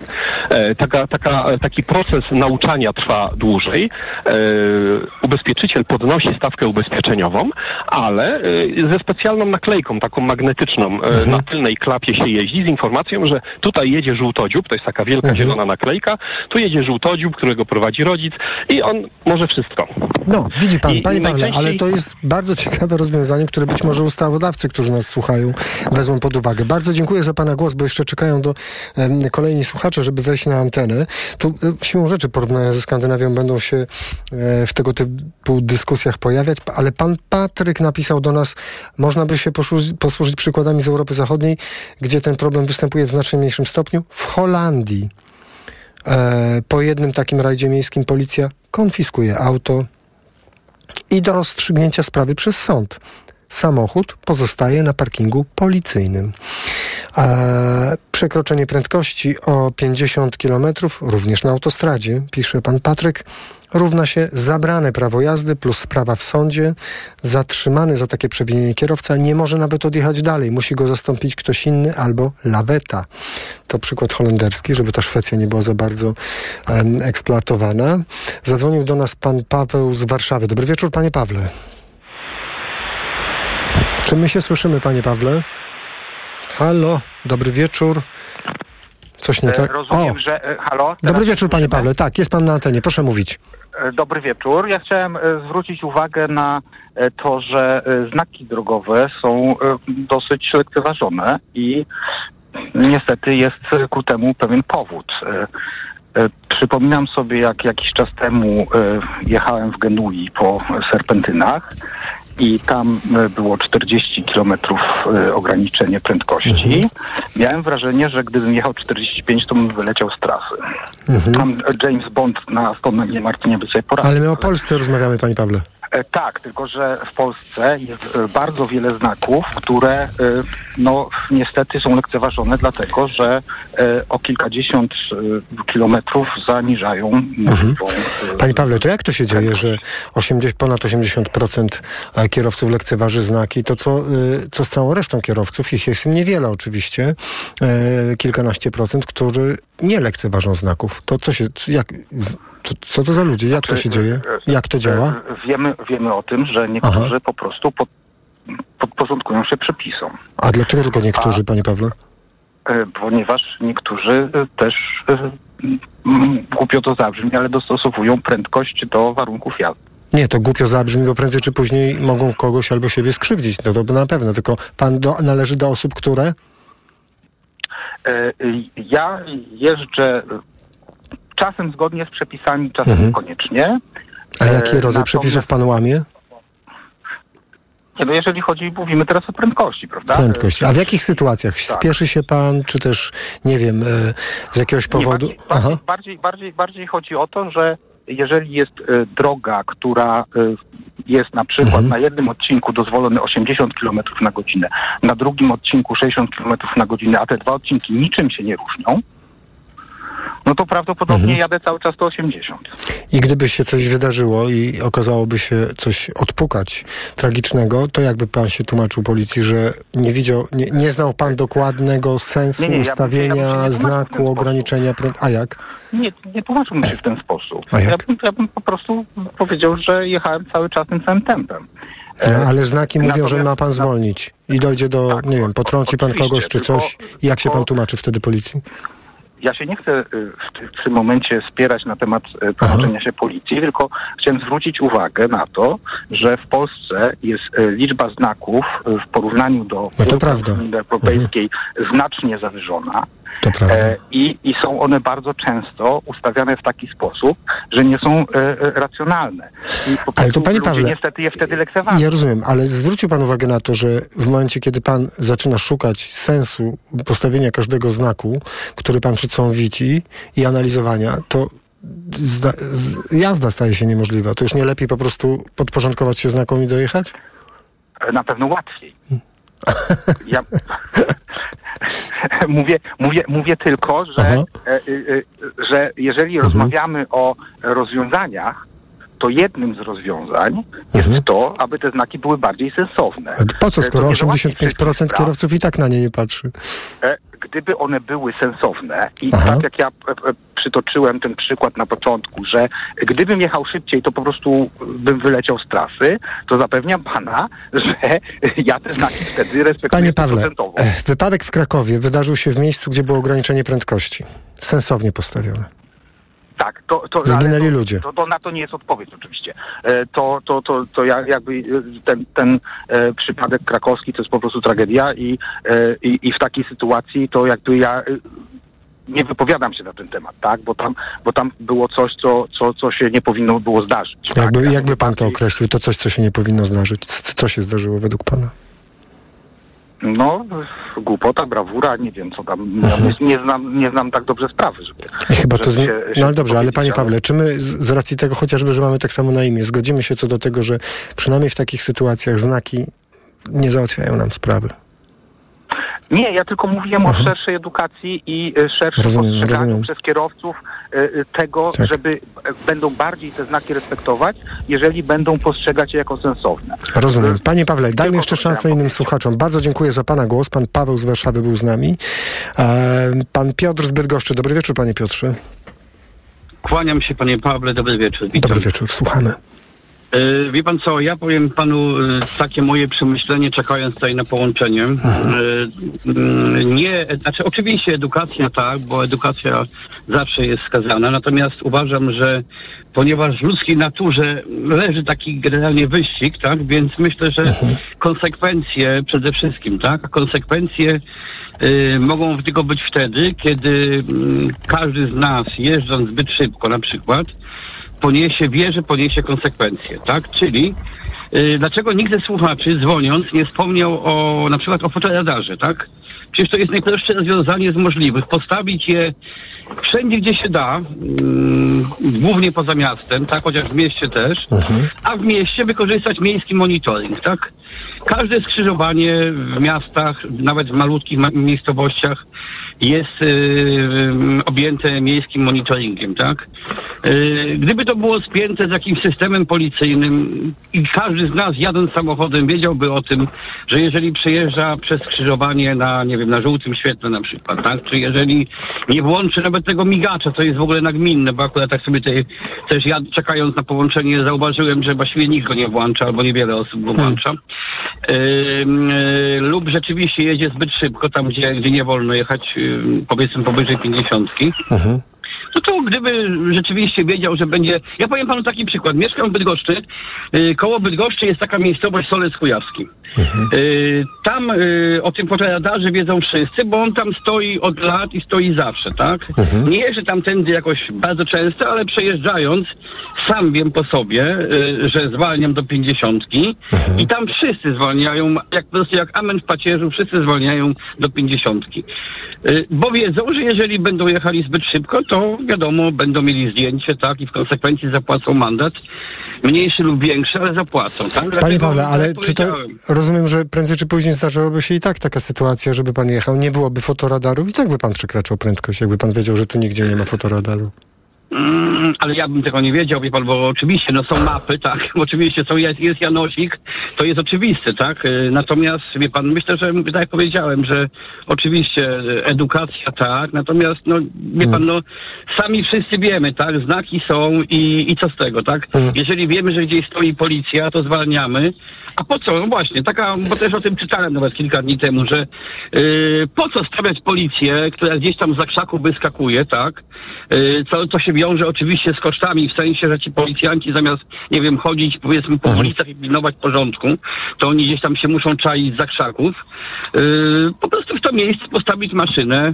S10: E, Taka, taka, taki proces nauczania trwa dłużej. E, Ubezpieczyciel podnosi stawkę ubezpieczeniową, ale e, ze specjalną naklejką, taką magnetyczną. E, Na tylnej klapie się jeździ z informacją, że tutaj jedzie żółtodziób, to jest taka wielka zielona naklejka, tu jedzie żółtodziób, którego prowadzi rodzic i on może wszystko.
S8: No, widzi pan,
S10: I-
S8: panie Pawle,
S10: najczęściej-
S8: ale to jest bardzo ciekawe rozwiązanie, które być może ustawodawcy, którzy nas słuchają, wezmą pod uwagę. Bardzo dziękuję za pana głos, bo jeszcze czekają do kolejni słuchacze, żeby wejść na antenę. Tu e, siłą rzeczy porównania ze Skandynawią będą się e, w tego typu dyskusjach pojawiać, ale pan Patryk napisał do nas, można by się posłużyć, posłużyć przykładami z Europy Zachodniej, gdzie ten problem występuje w znacznie mniejszym stopniu. W Holandii e, po jednym takim rajdzie miejskim policja konfiskuje auto, i do rozstrzygnięcia sprawy przez sąd. Samochód pozostaje na parkingu policyjnym. Przekroczenie prędkości o 50 km, również na autostradzie, pisze pan Patryk, równa się zabrane prawo jazdy plus sprawa w sądzie. Zatrzymany za takie przewinienie kierowca nie może nawet odjechać dalej. Musi go zastąpić ktoś inny albo laweta. To przykład holenderski, żeby ta Szwecja nie była za bardzo eksploatowana. Zadzwonił do nas pan Paweł z Warszawy. Dobry wieczór, panie Pawle. Czy my się słyszymy, panie Pawle? Halo, dobry wieczór. Coś nie
S11: E,
S8: tak?
S11: Rozumiem,
S8: O,
S11: że... e, Halo?
S8: Dobry wieczór, panie? Pawle. Tak, jest pan na antenie. Proszę mówić.
S11: E, Dobry wieczór. Ja chciałem zwrócić uwagę na to, że znaki drogowe są dosyć lekceważone i niestety jest ku temu pewien powód. Przypominam sobie, jak jakiś czas temu jechałem w Genui po serpentynach i tam e, było 40 km ograniczenie prędkości. Miałem wrażenie, że gdybym jechał 45, to bym wyleciał z trasy. Tam e, James Bond na Aston Martinie by sobie poradził.
S8: Ale my o Polsce rozmawiamy, panie Pawle.
S11: E, Tak, tylko że w Polsce jest e, bardzo wiele znaków, które e, no niestety są lekceważone, dlatego że o kilkadziesiąt kilometrów zaniżają e,
S8: Panie Pawle, to jak to się dzieje, że 80, ponad 80% e, kierowców lekceważy znaki? To co, co z całą resztą kierowców? Ich jest niewiele oczywiście, kilkanaście procent, którzy nie lekceważą znaków. To co się, jak, to, co to za ludzie? Jak to się dzieje? Jak to działa?
S11: E, Wiemy, wiemy o tym, że niektórzy po prostu pod, podporządkują się przepisom,
S8: A dlaczego tylko niektórzy, panie Pawle?
S11: e, ponieważ niektórzy e, też e, głupio to zabrzmi, ale dostosowują prędkość do warunków jazdy.
S8: Nie, to głupio zabrzmi, bo prędzej czy później mogą kogoś albo siebie skrzywdzić. No to na pewno, tylko pan do, należy do osób, które...
S11: E, Ja jeżdżę czasem zgodnie z przepisami, czasem
S8: Mhm.
S11: niekoniecznie.
S8: A
S11: E,
S8: jaki rodzaj
S11: natomiast-
S8: przepisów pan łamie?
S11: Nie, no jeżeli chodzi, mówimy teraz o prędkości, prawda?
S8: Prędkość. A w jakich sytuacjach?
S11: Tak.
S8: Spieszy się pan, czy też, nie wiem, e, z jakiegoś
S11: Nie,
S8: powodu...
S11: bardziej,
S8: Aha.
S11: bardziej, bardziej, bardziej, bardziej chodzi o to, że jeżeli jest e, droga, która e, jest na przykład
S8: Mhm.
S11: na jednym odcinku dozwolone 80 km na godzinę, na drugim odcinku 60 km na godzinę, a te dwa odcinki niczym się nie różnią, no to prawdopodobnie
S8: Mhm.
S11: jadę cały czas do 80.
S8: I gdyby się coś wydarzyło i okazałoby się coś odpukać tragicznego, to jakby pan się tłumaczył policji, że nie widział, nie, nie znał pan dokładnego sensu
S11: Nie, nie, ja bym ja bym
S8: ustawienia znaku ograniczenia prędkości. A jak?
S11: Nie, nie tłumaczyłbym się w ten sposób.
S8: A jak?
S11: Ja, bym, ja bym po prostu powiedział, że jechałem cały czas tym samym tempem.
S8: No,
S11: E,
S8: ale znaki mówią, że ma pan zwolnić i dojdzie do,
S11: Tak,
S8: nie wiem, potrąci pan kogoś czy coś. I jak się pan tłumaczy wtedy policji?
S11: Ja się nie chcę y, w, ty- w tym momencie spierać na temat y, tłumaczenia się policji, tylko chciałem zwrócić uwagę na to, że w Polsce jest y, liczba znaków w porównaniu do
S8: No.
S11: Unii Europejskiej znacznie zawyżona. E, i, I są one bardzo często ustawiane w taki sposób, że nie są e, e, racjonalne.
S8: Ale to panie Pawle,
S11: niestety je wtedy lekceważą.
S8: Ja rozumiem, ale zwrócił pan uwagę na to, że w momencie, kiedy pan zaczyna szukać sensu postawienia każdego znaku, który pan przed sobą widzi i analizowania, to zda, z, jazda staje się niemożliwa. To już nie lepiej po prostu podporządkować się znakom i dojechać?
S11: Na pewno łatwiej. Ja mówię, mówię, mówię tylko, że, e, e, e, że jeżeli rozmawiamy o rozwiązaniach, to jednym z rozwiązań jest to, aby te znaki były bardziej sensowne.
S8: Po co, skoro
S11: to nie załatwi
S8: 85%
S11: wszystkich spraw.
S8: kierowców i tak na nie nie patrzy?
S11: Gdyby one były sensowne i
S8: Aha.
S11: tak jak ja e, e, przytoczyłem ten przykład na początku, że gdybym jechał szybciej, to po prostu bym wyleciał z trasy, to zapewniam pana, że ja te znaki wtedy respektuję
S8: Panie Pawle, e, wypadek w Krakowie wydarzył się w miejscu, gdzie było ograniczenie prędkości. Sensownie postawione.
S11: Tak, to, to,
S8: Zginęli ludzie.
S11: To, to na to nie jest odpowiedź oczywiście. E, To, to, to, to ja, jakby e, ten, ten e, przypadek krakowski to jest po prostu tragedia i, i, i w takiej sytuacji to jakby ja nie wypowiadam się na ten temat, tak? Bo tam, bo tam było coś, co, co, co się nie powinno było zdarzyć. tak?
S8: Jakby,
S11: Ja
S8: jakby pan to określił, to coś, co się nie powinno zdarzyć. Co się zdarzyło według pana?
S11: No, głupota, brawura, nie wiem co tam. Nie, nie, znam, nie znam tak dobrze sprawy, żeby.
S8: Chyba to.
S11: żeby
S8: Z...
S11: się-
S8: No ale dobrze, ale panie Pawle, czy my z, z racji tego, chociażby, że mamy tak samo na imię, zgodzimy się co do tego, że przynajmniej w takich sytuacjach znaki nie załatwiają nam sprawy?
S11: Nie, ja tylko mówiłem o szerszej edukacji i e, szerszym
S8: Rozumiem,
S11: postrzeganiu
S8: rozumiem.
S11: przez kierowców e, e, tego,
S8: Tak.
S11: żeby będą bardziej te znaki respektować, jeżeli będą postrzegać je jako sensowne.
S8: Rozumiem. Panie Pawle, dajmy jeszcze szansę innym słuchaczom. Bardzo dziękuję za pana głos. Pan Paweł z Warszawy był z nami. Pan Piotr z Bydgoszczy. Dobry wieczór, panie Piotrze.
S12: Kłaniam się panie Pawle, dobry wieczór. Witam.
S8: Dobry wieczór, słuchamy.
S12: E, wie pan co, ja powiem panu e, takie moje przemyślenie, czekając tutaj na połączenie. E, mm, nie, znaczy oczywiście edukacja tak, bo edukacja zawsze jest skazana, natomiast uważam, że ponieważ w ludzkiej naturze leży taki generalnie wyścig, tak, więc myślę, że konsekwencje przede wszystkim, tak, konsekwencje y, mogą tylko być wtedy, kiedy mm, każdy z nas jeżdżąc zbyt szybko na przykład poniesie, wie, że poniesie konsekwencje, tak? Czyli y, dlaczego nikt ze słuchaczy dzwoniąc nie wspomniał o na przykład o fotoradarze, tak? Przecież to jest najprostsze rozwiązanie z możliwych. Postawić je wszędzie, gdzie się da, mm, głównie poza miastem, tak, chociaż w mieście też, a w mieście wykorzystać miejski monitoring, tak? Każde skrzyżowanie w miastach, nawet w malutkich ma- miejscowościach jest y, y, objęte miejskim monitoringiem, tak? Y, gdyby to było spięte z jakimś systemem policyjnym i każdy z nas jadąc samochodem wiedziałby o tym, że jeżeli przejeżdża przez skrzyżowanie na, nie wiem, na żółtym świetle na przykład, tak? Czy jeżeli nie włączy nawet tego migacza, co jest w ogóle nagminne, bo akurat tak sobie tutaj też ja czekając na połączenie zauważyłem, że właściwie nikt go nie włącza, albo niewiele osób go włącza. Ym, y, lub rzeczywiście jedzie zbyt szybko tam, gdzie, gdzie nie wolno jechać, ym, powiedzmy powyżej pięćdziesiątki. No to gdyby rzeczywiście wiedział, że będzie... Ja powiem panu taki przykład. Mieszkam w Bydgoszczy. Y, koło Bydgoszczy jest taka miejscowość Solec Kujawski. Y, tam y, o tym fotoradarze wiedzą wszyscy, bo on tam stoi od lat i stoi zawsze, tak? Nie jeżdżę tamtędy jakoś bardzo często, ale przejeżdżając sam wiem po sobie, y, że zwalniam do pięćdziesiątki i tam wszyscy zwalniają, jak po prostu jak amen w pacierzu, wszyscy zwalniają do pięćdziesiątki. Y, Bo wiedzą, że jeżeli będą jechali zbyt szybko, to wiadomo, będą mieli zdjęcie, tak, i w konsekwencji zapłacą mandat. Mniejszy lub większy, ale zapłacą, tak?
S8: Panie
S12: Dlatego,
S8: Pawle, ale
S12: jak
S8: czy to rozumiem, że prędzej czy później zdarzyłaby się i tak taka sytuacja, żeby pan jechał, nie byłoby fotoradaru i tak by pan przekraczał prędkość, jakby pan wiedział, że tu nigdzie nie ma fotoradaru.
S12: Mm, ale ja bym tego nie wiedział, wie pan, bo oczywiście, no są mapy, tak, oczywiście są, jest, jest Janosik, to jest oczywiste, tak, Y, natomiast, wie pan, myślę, że, tak jak powiedziałem, że oczywiście y, edukacja, tak, natomiast, no, wie pan, no, sami wszyscy wiemy, tak, znaki są i, i co z tego, tak, jeżeli wiemy, że gdzieś stoi policja, to zwalniamy, a po co? No właśnie, taka, bo też o tym czytałem nawet kilka dni temu, że yy, po co stawiać policję, która gdzieś tam za krzaku wyskakuje, tak? Yy, co, to się wiąże oczywiście z kosztami, w sensie, że ci policjanci zamiast, nie wiem, chodzić powiedzmy po ulicach i pilnować porządku, to oni gdzieś tam się muszą czaić za krzaków. Yy, po prostu w to miejsce postawić maszynę,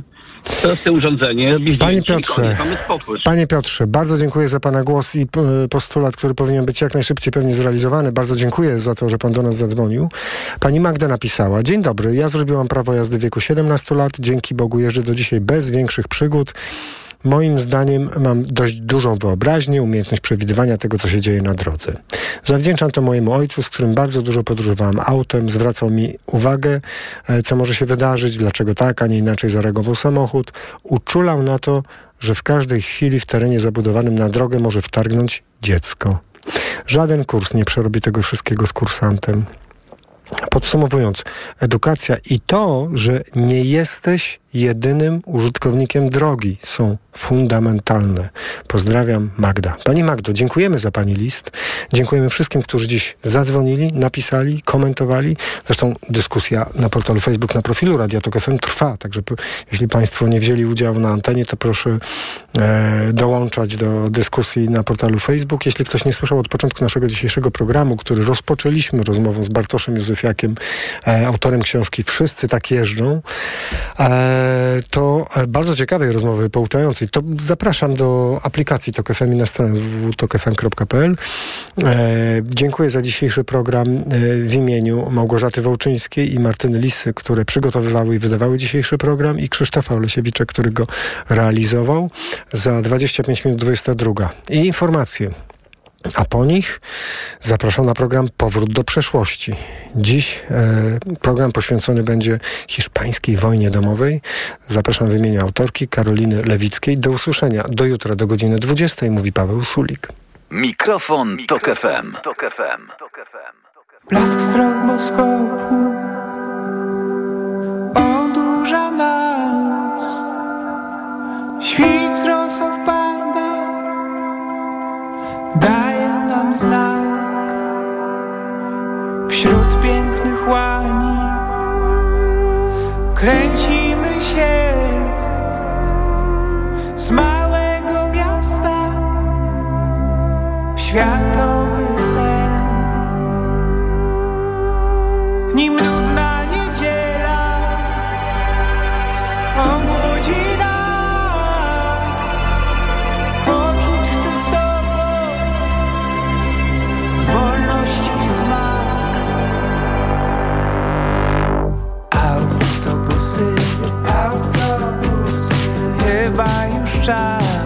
S12: proste urządzenie,
S8: Panie Piotrze,
S12: koniec.
S8: Panie Piotrze, bardzo dziękuję za Pana głos i p- postulat, który powinien być jak najszybciej pewnie zrealizowany. Bardzo dziękuję za to, że Pan do nas zadzwonił. Pani Magda napisała, dzień dobry, ja zrobiłam prawo jazdy w wieku 17 lat, dzięki Bogu jeżdżę do dzisiaj bez większych przygód. Moim zdaniem mam dość dużą wyobraźnię, umiejętność przewidywania tego, co się dzieje na drodze. Zawdzięczam to mojemu ojcu, z którym bardzo dużo podróżowałem autem, zwracał mi uwagę, e, co może się wydarzyć, dlaczego tak, a nie inaczej zareagował samochód. Uczulał na to, że w każdej chwili w terenie zabudowanym na drogę może wtargnąć dziecko. Żaden kurs nie przerobi tego wszystkiego z kursantem. Podsumowując, edukacja i to, że nie jesteś jedynym użytkownikiem drogi są fundamentalne. Pozdrawiam, Magda. Pani Magdo, dziękujemy za Pani list. Dziękujemy wszystkim, którzy dziś zadzwonili, napisali, komentowali. Zresztą dyskusja na portalu Facebook, na profilu Radia Tok FM trwa, także jeśli Państwo nie wzięli udziału na antenie, to proszę e, dołączać do dyskusji na portalu Facebook. Jeśli ktoś nie słyszał od początku naszego dzisiejszego programu, który rozpoczęliśmy rozmową z Bartoszem Józefiakiem, e, autorem książki Wszyscy tak jeżdżą, e, to e, bardzo ciekawej rozmowy, pouczającej. To zapraszam do aplikacji Tok FM na stronę www.tokfm.pl. E, dziękuję za dzisiejszy program w imieniu Małgorzaty Wołczyńskiej i Martyny Lisy, które przygotowywały i wydawały dzisiejszy program i Krzysztofa Olesiewicza, który go realizował. Za 25 minut 22. I informacje. A po nich zapraszam na program Powrót do przeszłości. Dziś e, program poświęcony będzie hiszpańskiej wojnie domowej. Zapraszam w imieniu autorki Karoliny Lewickiej. Do usłyszenia. Do jutra, do godziny 20, mówi Paweł Sulik.
S5: Mikrofon, Tok FM. Tok FM.
S13: Blask stroboskopu odurza nas. Świt rosą wpada, daje nam znak. Wśród pięknych łani kręcimy się z child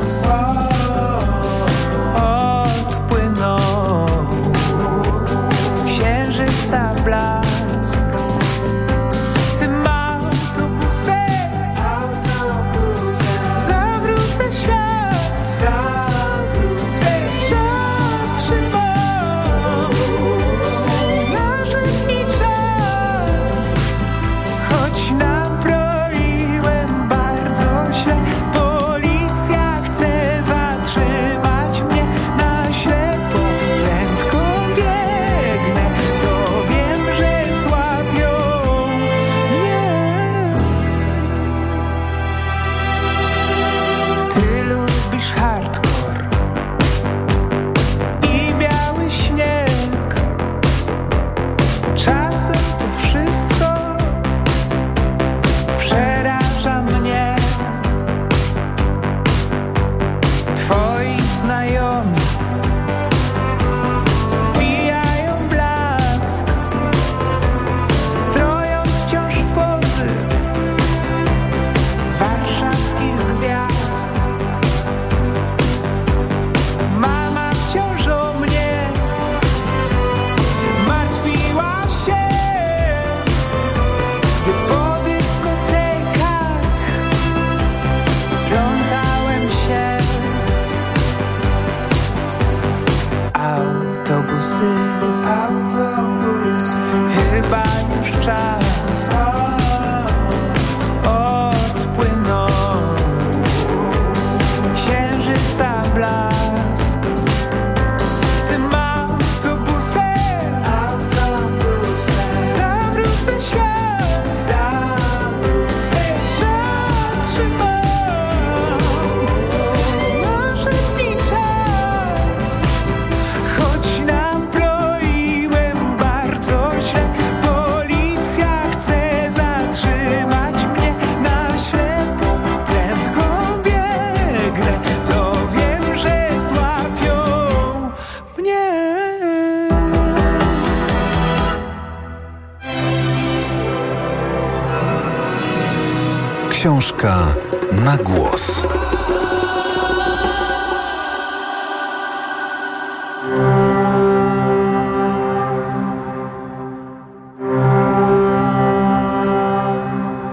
S5: Książka na głos.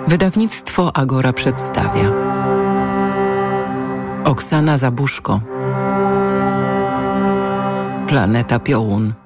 S14: Wydawnictwo Agora przedstawia. Oksana Zabuszko. Planeta Piołun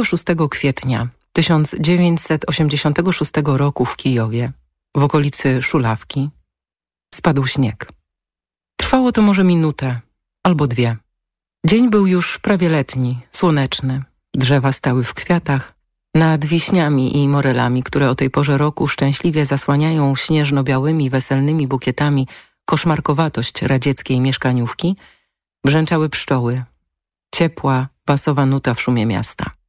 S14: 26 kwietnia 1986 roku w Kijowie, w okolicy Szulawki, spadł śnieg. Trwało to może minutę albo dwie. Dzień był już prawie letni, słoneczny. Drzewa stały w kwiatach. Nad wiśniami i morelami, które o tej porze roku szczęśliwie zasłaniają śnieżno-białymi, weselnymi bukietami koszmarkowatość radzieckiej mieszkaniówki, brzęczały pszczoły. Ciepła, basowa nuta w szumie miasta.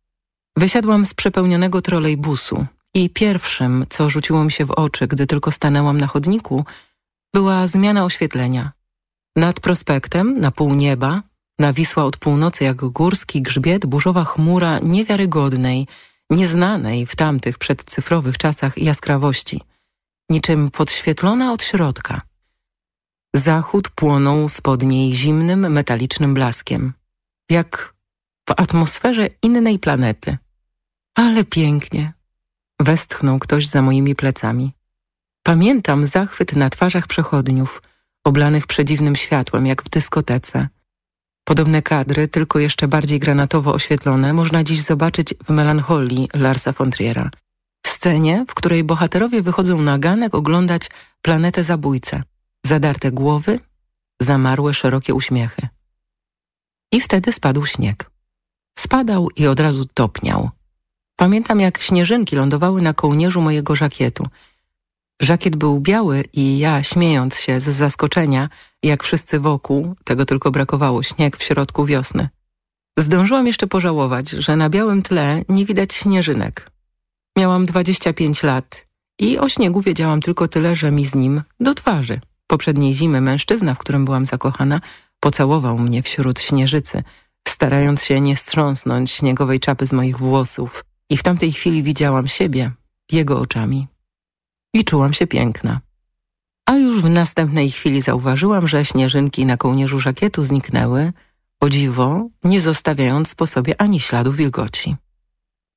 S14: Wysiadłam z przepełnionego trolejbusu i pierwszym, co rzuciło mi się w oczy, gdy tylko stanęłam na chodniku, była zmiana oświetlenia. Nad prospektem, na pół nieba, nawisła od północy jak górski grzbiet burzowa chmura niewiarygodnej, nieznanej w tamtych przedcyfrowych czasach jaskrawości, niczym podświetlona od środka. Zachód płonął spod niej zimnym, metalicznym blaskiem, jak w atmosferze innej planety. Ale pięknie, westchnął ktoś za moimi plecami. Pamiętam zachwyt na twarzach przechodniów, oblanych przedziwnym światłem, jak w dyskotece. Podobne kadry, tylko jeszcze bardziej granatowo oświetlone, można dziś zobaczyć w Melancholii Larsa von Triera. W scenie, w której bohaterowie wychodzą na ganek oglądać planetę zabójcę. Zadarte głowy, zamarłe szerokie uśmiechy. I wtedy spadł śnieg. Spadał i od razu topniał. Pamiętam, jak śnieżynki lądowały na kołnierzu mojego żakietu. Żakiet był biały i ja, śmiejąc się z zaskoczenia, jak wszyscy wokół, tego tylko brakowało, śnieg w środku wiosny. Zdążyłam jeszcze pożałować, że na białym tle nie widać śnieżynek. Miałam 25 lat i o śniegu wiedziałam tylko tyle, że mi z nim do twarzy. Poprzedniej zimy mężczyzna, w którym byłam zakochana, pocałował mnie wśród śnieżycy, starając się nie strząsnąć śniegowej czapy z moich włosów. I w tamtej chwili widziałam siebie, jego oczami. I czułam się piękna. A już w następnej chwili zauważyłam, że śnieżynki na kołnierzu żakietu zniknęły, o dziwo, nie zostawiając po sobie ani śladu wilgoci.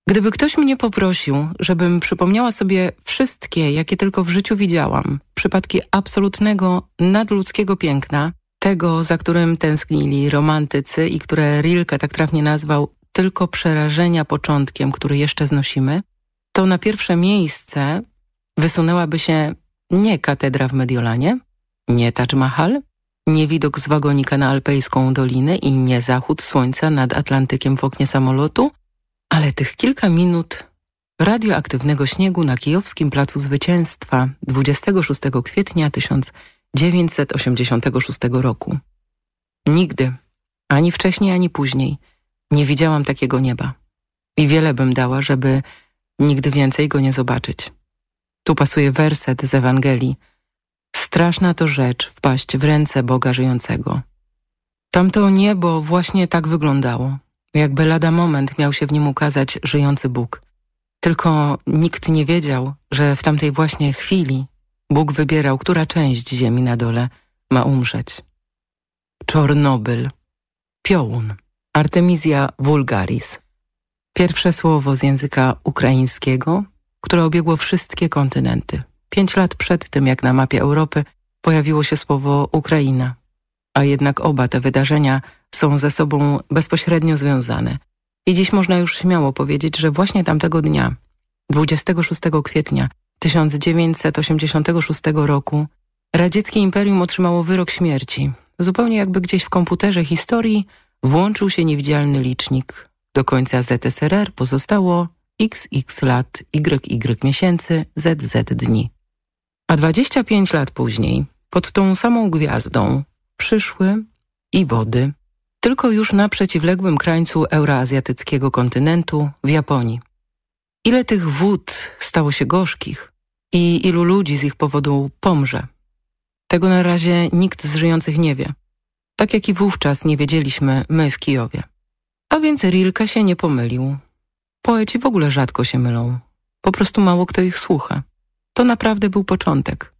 S14: Gdyby ktoś mnie poprosił, żebym przypomniała sobie wszystkie, jakie tylko w życiu widziałam, przypadki absolutnego, nadludzkiego piękna, tego, za którym tęsknili romantycy i które Rilke tak trafnie nazwał tylko przerażenia początkiem, który jeszcze znosimy, to na pierwsze miejsce wysunęłaby się nie katedra w Mediolanie, nie Taj Mahal, nie widok z wagonika na alpejską dolinę i nie zachód słońca nad Atlantykiem w oknie samolotu, ale tych kilka minut radioaktywnego śniegu na kijowskim Placu Zwycięstwa 26 kwietnia 1986 roku. Nigdy, ani wcześniej, ani później, nie widziałam takiego nieba. I wiele bym dała, żeby nigdy więcej go nie zobaczyć. Tu pasuje werset z Ewangelii. Straszna to rzecz wpaść w ręce Boga żyjącego. Tamto niebo właśnie tak wyglądało, jakby lada moment miał się w nim ukazać żyjący Bóg. Tylko nikt nie wiedział, że w tamtej właśnie chwili Bóg wybierał, która część ziemi na dole ma umrzeć. Czornobyl, piołun, Artemisia vulgaris. Pierwsze słowo z języka ukraińskiego, które obiegło wszystkie kontynenty. Pięć lat przed tym, jak na mapie Europy pojawiło się słowo Ukraina. A jednak oba te wydarzenia są ze sobą bezpośrednio związane. I dziś można już śmiało powiedzieć, że właśnie tamtego dnia, 26 kwietnia 1986 roku, radzieckie imperium otrzymało wyrok śmierci. Zupełnie jakby gdzieś w komputerze historii włączył się niewidzialny licznik. Do końca ZSRR pozostało XX lat, YY miesięcy, ZZ dni. A 25 lat później, pod tą samą gwiazdą, przyszły i wody, tylko już na przeciwległym krańcu euroazjatyckiego kontynentu, w Japonii. Ile tych wód stało się gorzkich i ilu ludzi z ich powodu pomrze. Tego na razie nikt z żyjących nie wie. Tak jak i wówczas nie wiedzieliśmy my w Kijowie. A więc Rilke się nie pomylił. Poeci w ogóle rzadko się mylą. Po prostu mało kto ich słucha. To naprawdę był początek.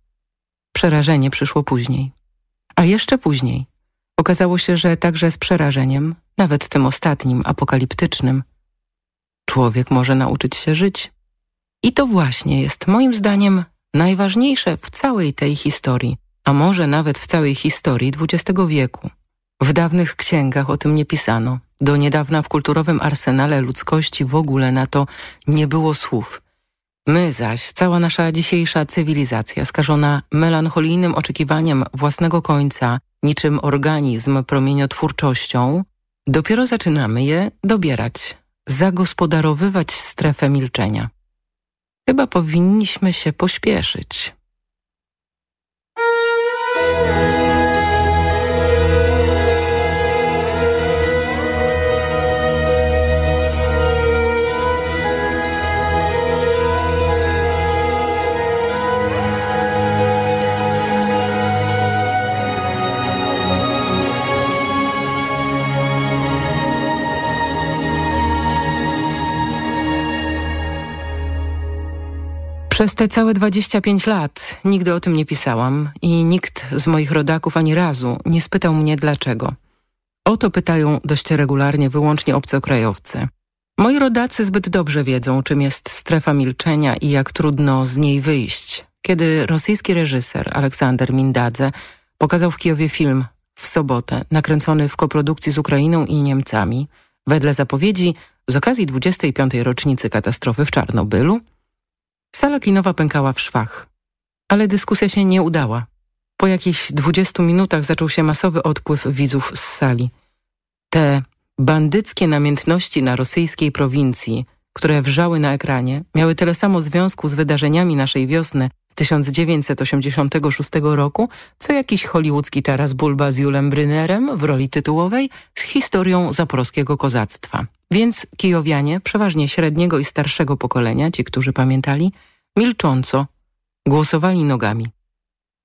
S14: Przerażenie przyszło później. A jeszcze później okazało się, że także z przerażeniem, nawet tym ostatnim, apokaliptycznym, człowiek może nauczyć się żyć. I to właśnie jest moim zdaniem najważniejsze w całej tej historii, a może nawet w całej historii XX wieku. W dawnych księgach o tym nie pisano. Do niedawna w kulturowym arsenale ludzkości w ogóle na to nie było słów. My zaś, cała nasza dzisiejsza cywilizacja, skażona melancholijnym oczekiwaniem własnego końca, niczym organizm promieniotwórczością, dopiero zaczynamy je dobierać, zagospodarowywać strefę milczenia. Chyba powinniśmy się pośpieszyć. Przez te całe 25 lat nigdy o tym nie pisałam i nikt z moich rodaków ani razu nie spytał mnie dlaczego. O to pytają dość regularnie wyłącznie obcokrajowcy. Moi rodacy zbyt dobrze wiedzą, czym jest strefa milczenia i jak trudno z niej wyjść. Kiedy rosyjski reżyser Aleksander Mindadze pokazał w Kijowie film w sobotę, nakręcony w koprodukcji z Ukrainą i Niemcami, wedle zapowiedzi z okazji 25. rocznicy katastrofy w Czarnobylu, Sala kinowa pękała w szwach. Ale dyskusja się nie udała. Po jakichś dwudziestu minutach zaczął się masowy odpływ widzów z sali. Te bandyckie namiętności na rosyjskiej prowincji, które wrzały na ekranie, miały tyle samo związku z wydarzeniami naszej wiosny 1986 roku, co jakiś hollywoodzki Taras Bulba z Julem Brynerem w roli tytułowej z historią zaporowskiego kozactwa. Więc kijowianie, przeważnie średniego i starszego pokolenia, ci, którzy pamiętali, milcząco głosowali nogami.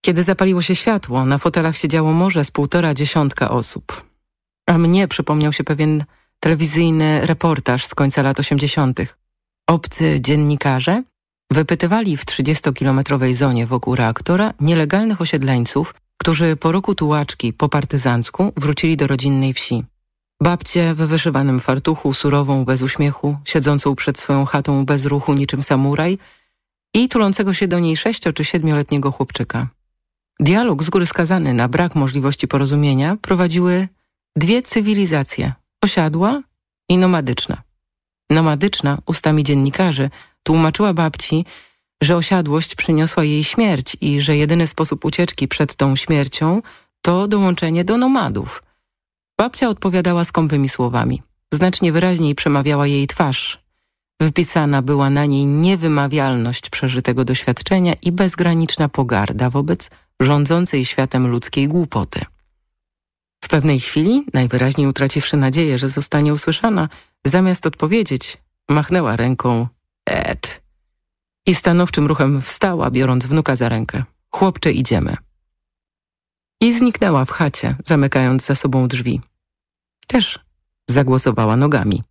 S14: Kiedy zapaliło się światło, na fotelach siedziało może z półtora dziesiątka osób. A mnie przypomniał się pewien telewizyjny reportaż z końca lat osiemdziesiątych. Obcy dziennikarze wypytywali w 30-kilometrowej zonie wokół reaktora nielegalnych osiedleńców, którzy po roku tułaczki po partyzancku wrócili do rodzinnej wsi. Babcie w wyszywanym fartuchu, surową, bez uśmiechu, siedzącą przed swoją chatą bez ruchu niczym samuraj i tulącego się do niej sześcio- czy siedmioletniego chłopczyka. Dialog z góry skazany na brak możliwości porozumienia prowadziły dwie cywilizacje, osiadła i nomadyczna. Nomadyczna, ustami dziennikarzy, tłumaczyła babci, że osiadłość przyniosła jej śmierć i że jedyny sposób ucieczki przed tą śmiercią to dołączenie do nomadów. Babcia odpowiadała skąpymi słowami. Znacznie wyraźniej przemawiała jej twarz. Wypisana była na niej niewymawialność przeżytego doświadczenia i bezgraniczna pogarda wobec rządzącej światem ludzkiej głupoty. W pewnej chwili, najwyraźniej utraciwszy nadzieję, że zostanie usłyszana, zamiast odpowiedzieć, machnęła ręką Ed. I stanowczym ruchem wstała, biorąc wnuka za rękę. Chłopcze, idziemy. I zniknęła w chacie, zamykając za sobą drzwi. Też zagłosowała nogami.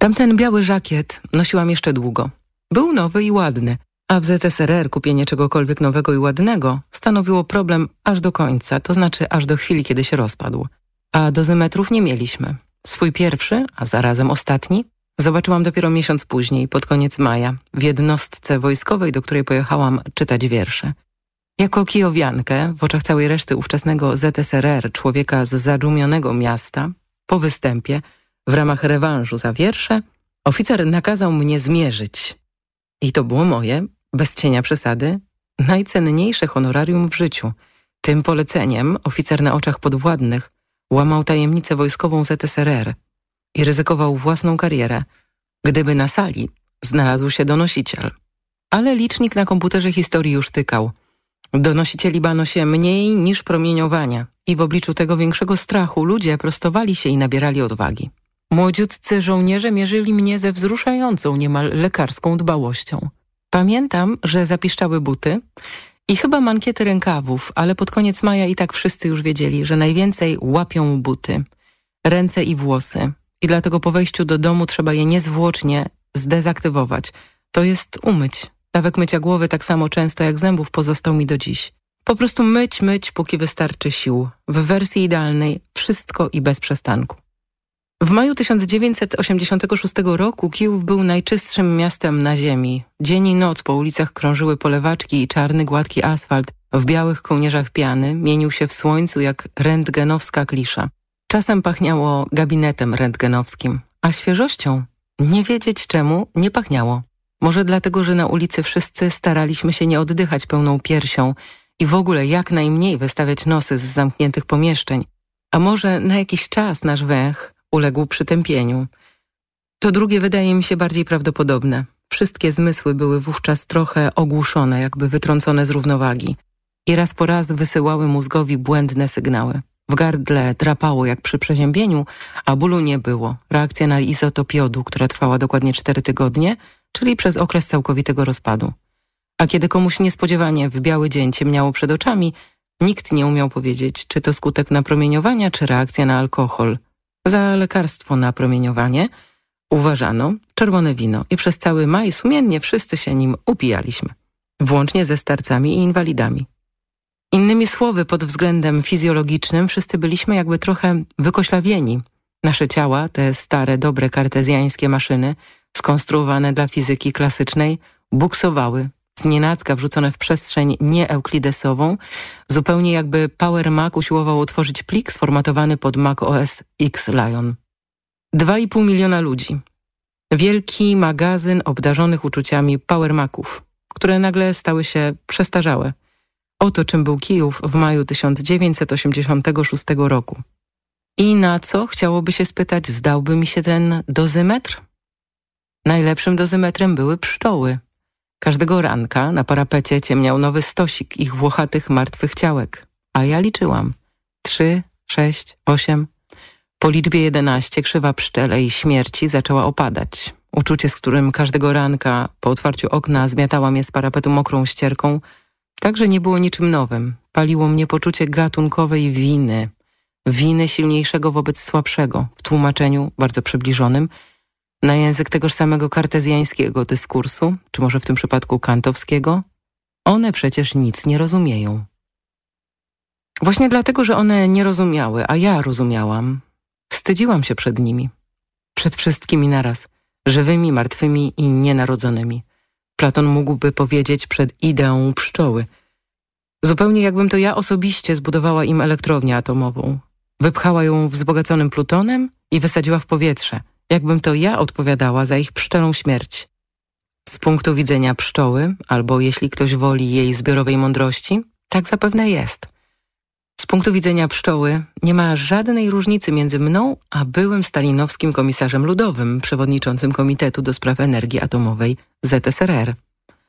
S14: Tamten biały żakiet nosiłam jeszcze długo. Był nowy i ładny, a w ZSRR kupienie czegokolwiek nowego i ładnego stanowiło problem aż do końca, to znaczy aż do chwili, kiedy się rozpadł. A dozymetrów nie mieliśmy. Swój pierwszy, a zarazem ostatni, zobaczyłam dopiero miesiąc później, pod koniec maja, w jednostce wojskowej, do której pojechałam czytać wiersze. Jako kijowiankę, w oczach całej reszty ówczesnego ZSRR, człowieka z zadumionego miasta, po występie, w ramach rewanżu za wiersze, oficer nakazał mnie zmierzyć. I to było moje, bez cienia przesady, najcenniejsze honorarium w życiu. Tym poleceniem oficer na oczach podwładnych łamał tajemnicę wojskową ZSRR i ryzykował własną karierę, gdyby na sali znalazł się donosiciel. Ale licznik na komputerze historii już tykał. Donosicieli bano się mniej niż promieniowania i w obliczu tego większego strachu ludzie prostowali się i nabierali odwagi. Młodziutcy żołnierze mierzyli mnie ze wzruszającą niemal lekarską dbałością. Pamiętam, że zapiszczały buty i chyba mankiety rękawów, ale pod koniec maja i tak wszyscy już wiedzieli, że najwięcej łapią buty, ręce i włosy i dlatego po wejściu do domu trzeba je niezwłocznie zdezaktywować, to jest umyć. Nawyk mycia głowy tak samo często jak zębów pozostał mi do dziś. Po prostu myć, myć, póki wystarczy sił. W wersji idealnej wszystko i bez przestanku. W maju 1986 roku Kijów był najczystszym miastem na ziemi. Dzień i noc po ulicach krążyły polewaczki i czarny, gładki asfalt w białych kołnierzach piany mienił się w słońcu jak rentgenowska klisza. Czasem pachniało gabinetem rentgenowskim, a świeżością nie wiedzieć czemu nie pachniało. Może dlatego, że na ulicy wszyscy staraliśmy się nie oddychać pełną piersią i w ogóle jak najmniej wystawiać nosy z zamkniętych pomieszczeń. A może na jakiś czas nasz węch uległ przytępieniu. To drugie wydaje mi się bardziej prawdopodobne. Wszystkie zmysły były wówczas trochę ogłuszone, jakby wytrącone z równowagi i raz po raz wysyłały mózgowi błędne sygnały. W gardle drapało jak przy przeziębieniu, a bólu nie było. Reakcja na izotop jodu, która trwała dokładnie cztery tygodnie, czyli przez okres całkowitego rozpadu. A kiedy komuś niespodziewanie w biały dzień ciemniało przed oczami, nikt nie umiał powiedzieć, czy to skutek napromieniowania, czy reakcja na alkohol – za lekarstwo na promieniowanie uważano czerwone wino i przez cały maj sumiennie wszyscy się nim upijaliśmy, włącznie ze starcami i inwalidami. Innymi słowy, pod względem fizjologicznym wszyscy byliśmy jakby trochę wykoślawieni. Nasze ciała, te stare, dobre kartezjańskie maszyny, skonstruowane dla fizyki klasycznej, buksowały, znienacka wrzucone w przestrzeń nieeuklidesową, zupełnie jakby Power Mac usiłował utworzyć plik sformatowany pod Mac OS X Lion. 2,5 miliona ludzi. Wielki magazyn obdarzonych uczuciami Power Maców, które nagle stały się przestarzałe. Oto czym był Kijów w maju 1986 roku. I na co, chciałoby się spytać, zdałby mi się ten dozymetr? Najlepszym dozymetrem były pszczoły. Każdego ranka na parapecie ciemniał nowy stosik ich włochatych martwych ciałek. A ja liczyłam. Trzy, sześć, osiem. Po liczbie jedenaście krzywa pszczele i śmierci zaczęła opadać. Uczucie, z którym każdego ranka po otwarciu okna zmiatała mnie z parapetu mokrą ścierką, także nie było niczym nowym. Paliło mnie poczucie gatunkowej winy. Winy silniejszego wobec słabszego, w tłumaczeniu bardzo przybliżonym – na język tegoż samego kartezjańskiego dyskursu, czy może w tym przypadku kantowskiego, One przecież nic nie rozumieją. Właśnie dlatego, że one nie rozumiały, a ja rozumiałam, wstydziłam się przed nimi. Przed wszystkimi naraz, żywymi, martwymi i nienarodzonymi. Platon mógłby powiedzieć przed ideą pszczoły. Zupełnie jakbym to ja osobiście zbudowała im elektrownię atomową. Wypchała ją wzbogaconym plutonem i wysadziła w powietrze. Jakbym to ja odpowiadała za ich pszczelą śmierć. Z punktu widzenia pszczoły, albo jeśli ktoś woli jej zbiorowej mądrości, tak zapewne jest. Z punktu widzenia pszczoły nie ma żadnej różnicy między mną a byłym stalinowskim komisarzem ludowym, przewodniczącym Komitetu do Spraw Energii Atomowej ZSRR,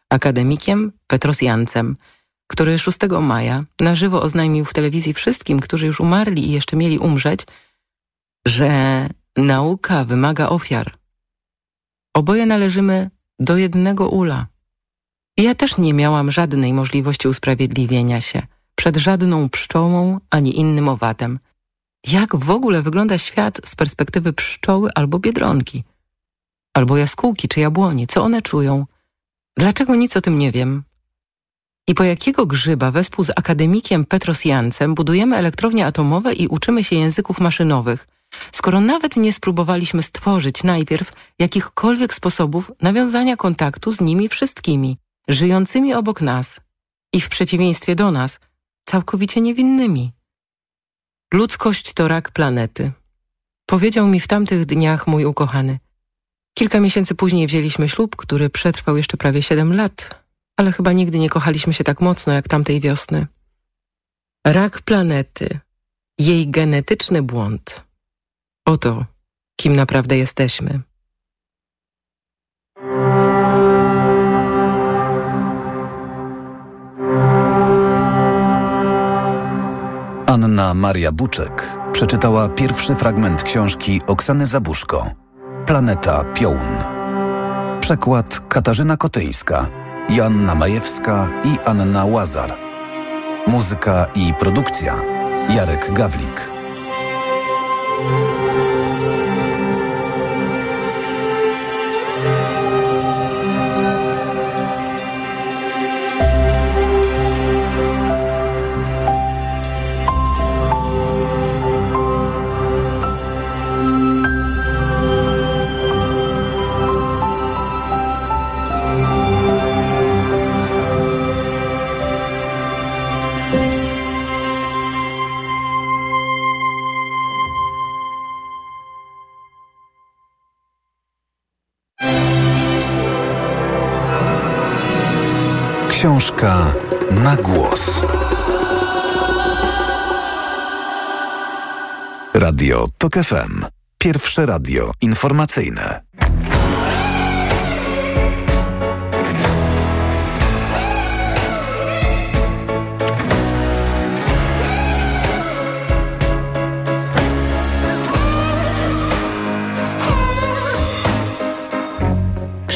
S14: akademikiem Petrosjancem, który 6 maja na żywo oznajmił w telewizji wszystkim, którzy już umarli i jeszcze mieli umrzeć, że nauka wymaga ofiar. Oboje należymy do jednego ula. Ja też nie miałam żadnej możliwości usprawiedliwienia się przed żadną pszczołą ani innym owadem. Jak w ogóle wygląda świat z perspektywy pszczoły albo biedronki? Albo jaskółki czy jabłoni? Co one czują? Dlaczego nic o tym nie wiem? I po jakiego grzyba wespół z akademikiem Petrosjancem budujemy elektrownie atomowe i uczymy się języków maszynowych, skoro nawet nie spróbowaliśmy stworzyć najpierw jakichkolwiek sposobów nawiązania kontaktu z nimi wszystkimi, żyjącymi obok nas i w przeciwieństwie do nas, całkowicie niewinnymi. Ludzkość to rak planety. Powiedział mi w tamtych dniach mój ukochany. Kilka miesięcy później wzięliśmy ślub, który przetrwał jeszcze prawie siedem lat, ale chyba nigdy nie kochaliśmy się tak mocno jak tamtej wiosny. Rak planety, jej genetyczny błąd. Oto, kim naprawdę jesteśmy.
S5: Anna Maria Buczek przeczytała pierwszy fragment książki Oksany Zabuszko Planeta Piołun. Przekład Katarzyna Kotyńska, Joanna Majewska i Anna Łazar. Muzyka i produkcja Jarek Gawlik. Książka na głos. Radio TOK FM. Pierwsze radio informacyjne.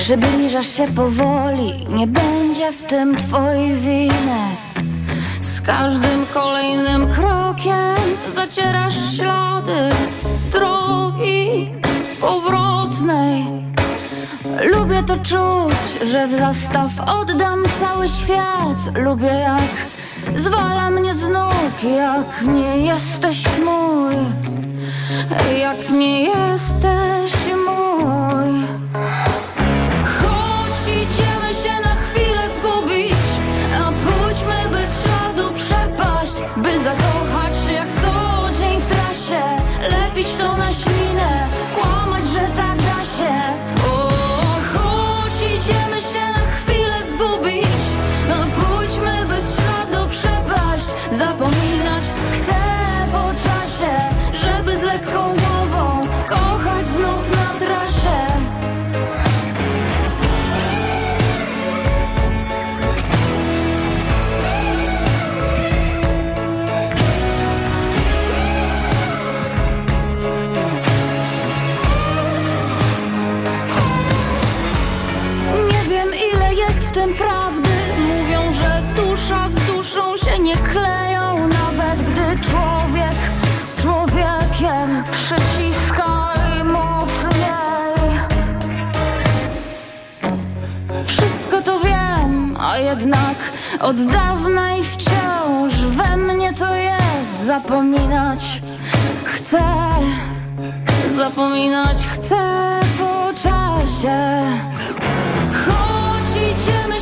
S15: Przybliżasz się powoli, nie będzie w tym twojej winy. Z każdym kolejnym krokiem zacierasz ślady drogi powrotnej. Lubię to czuć, że w zastaw oddam cały świat. Lubię jak zwala mnie z nóg, jak nie jesteś mój, jak nie jesteś Od dawna i wciąż we mnie to jest Zapominać. Chcę Zapominać chcę po czasie. Choć idziemy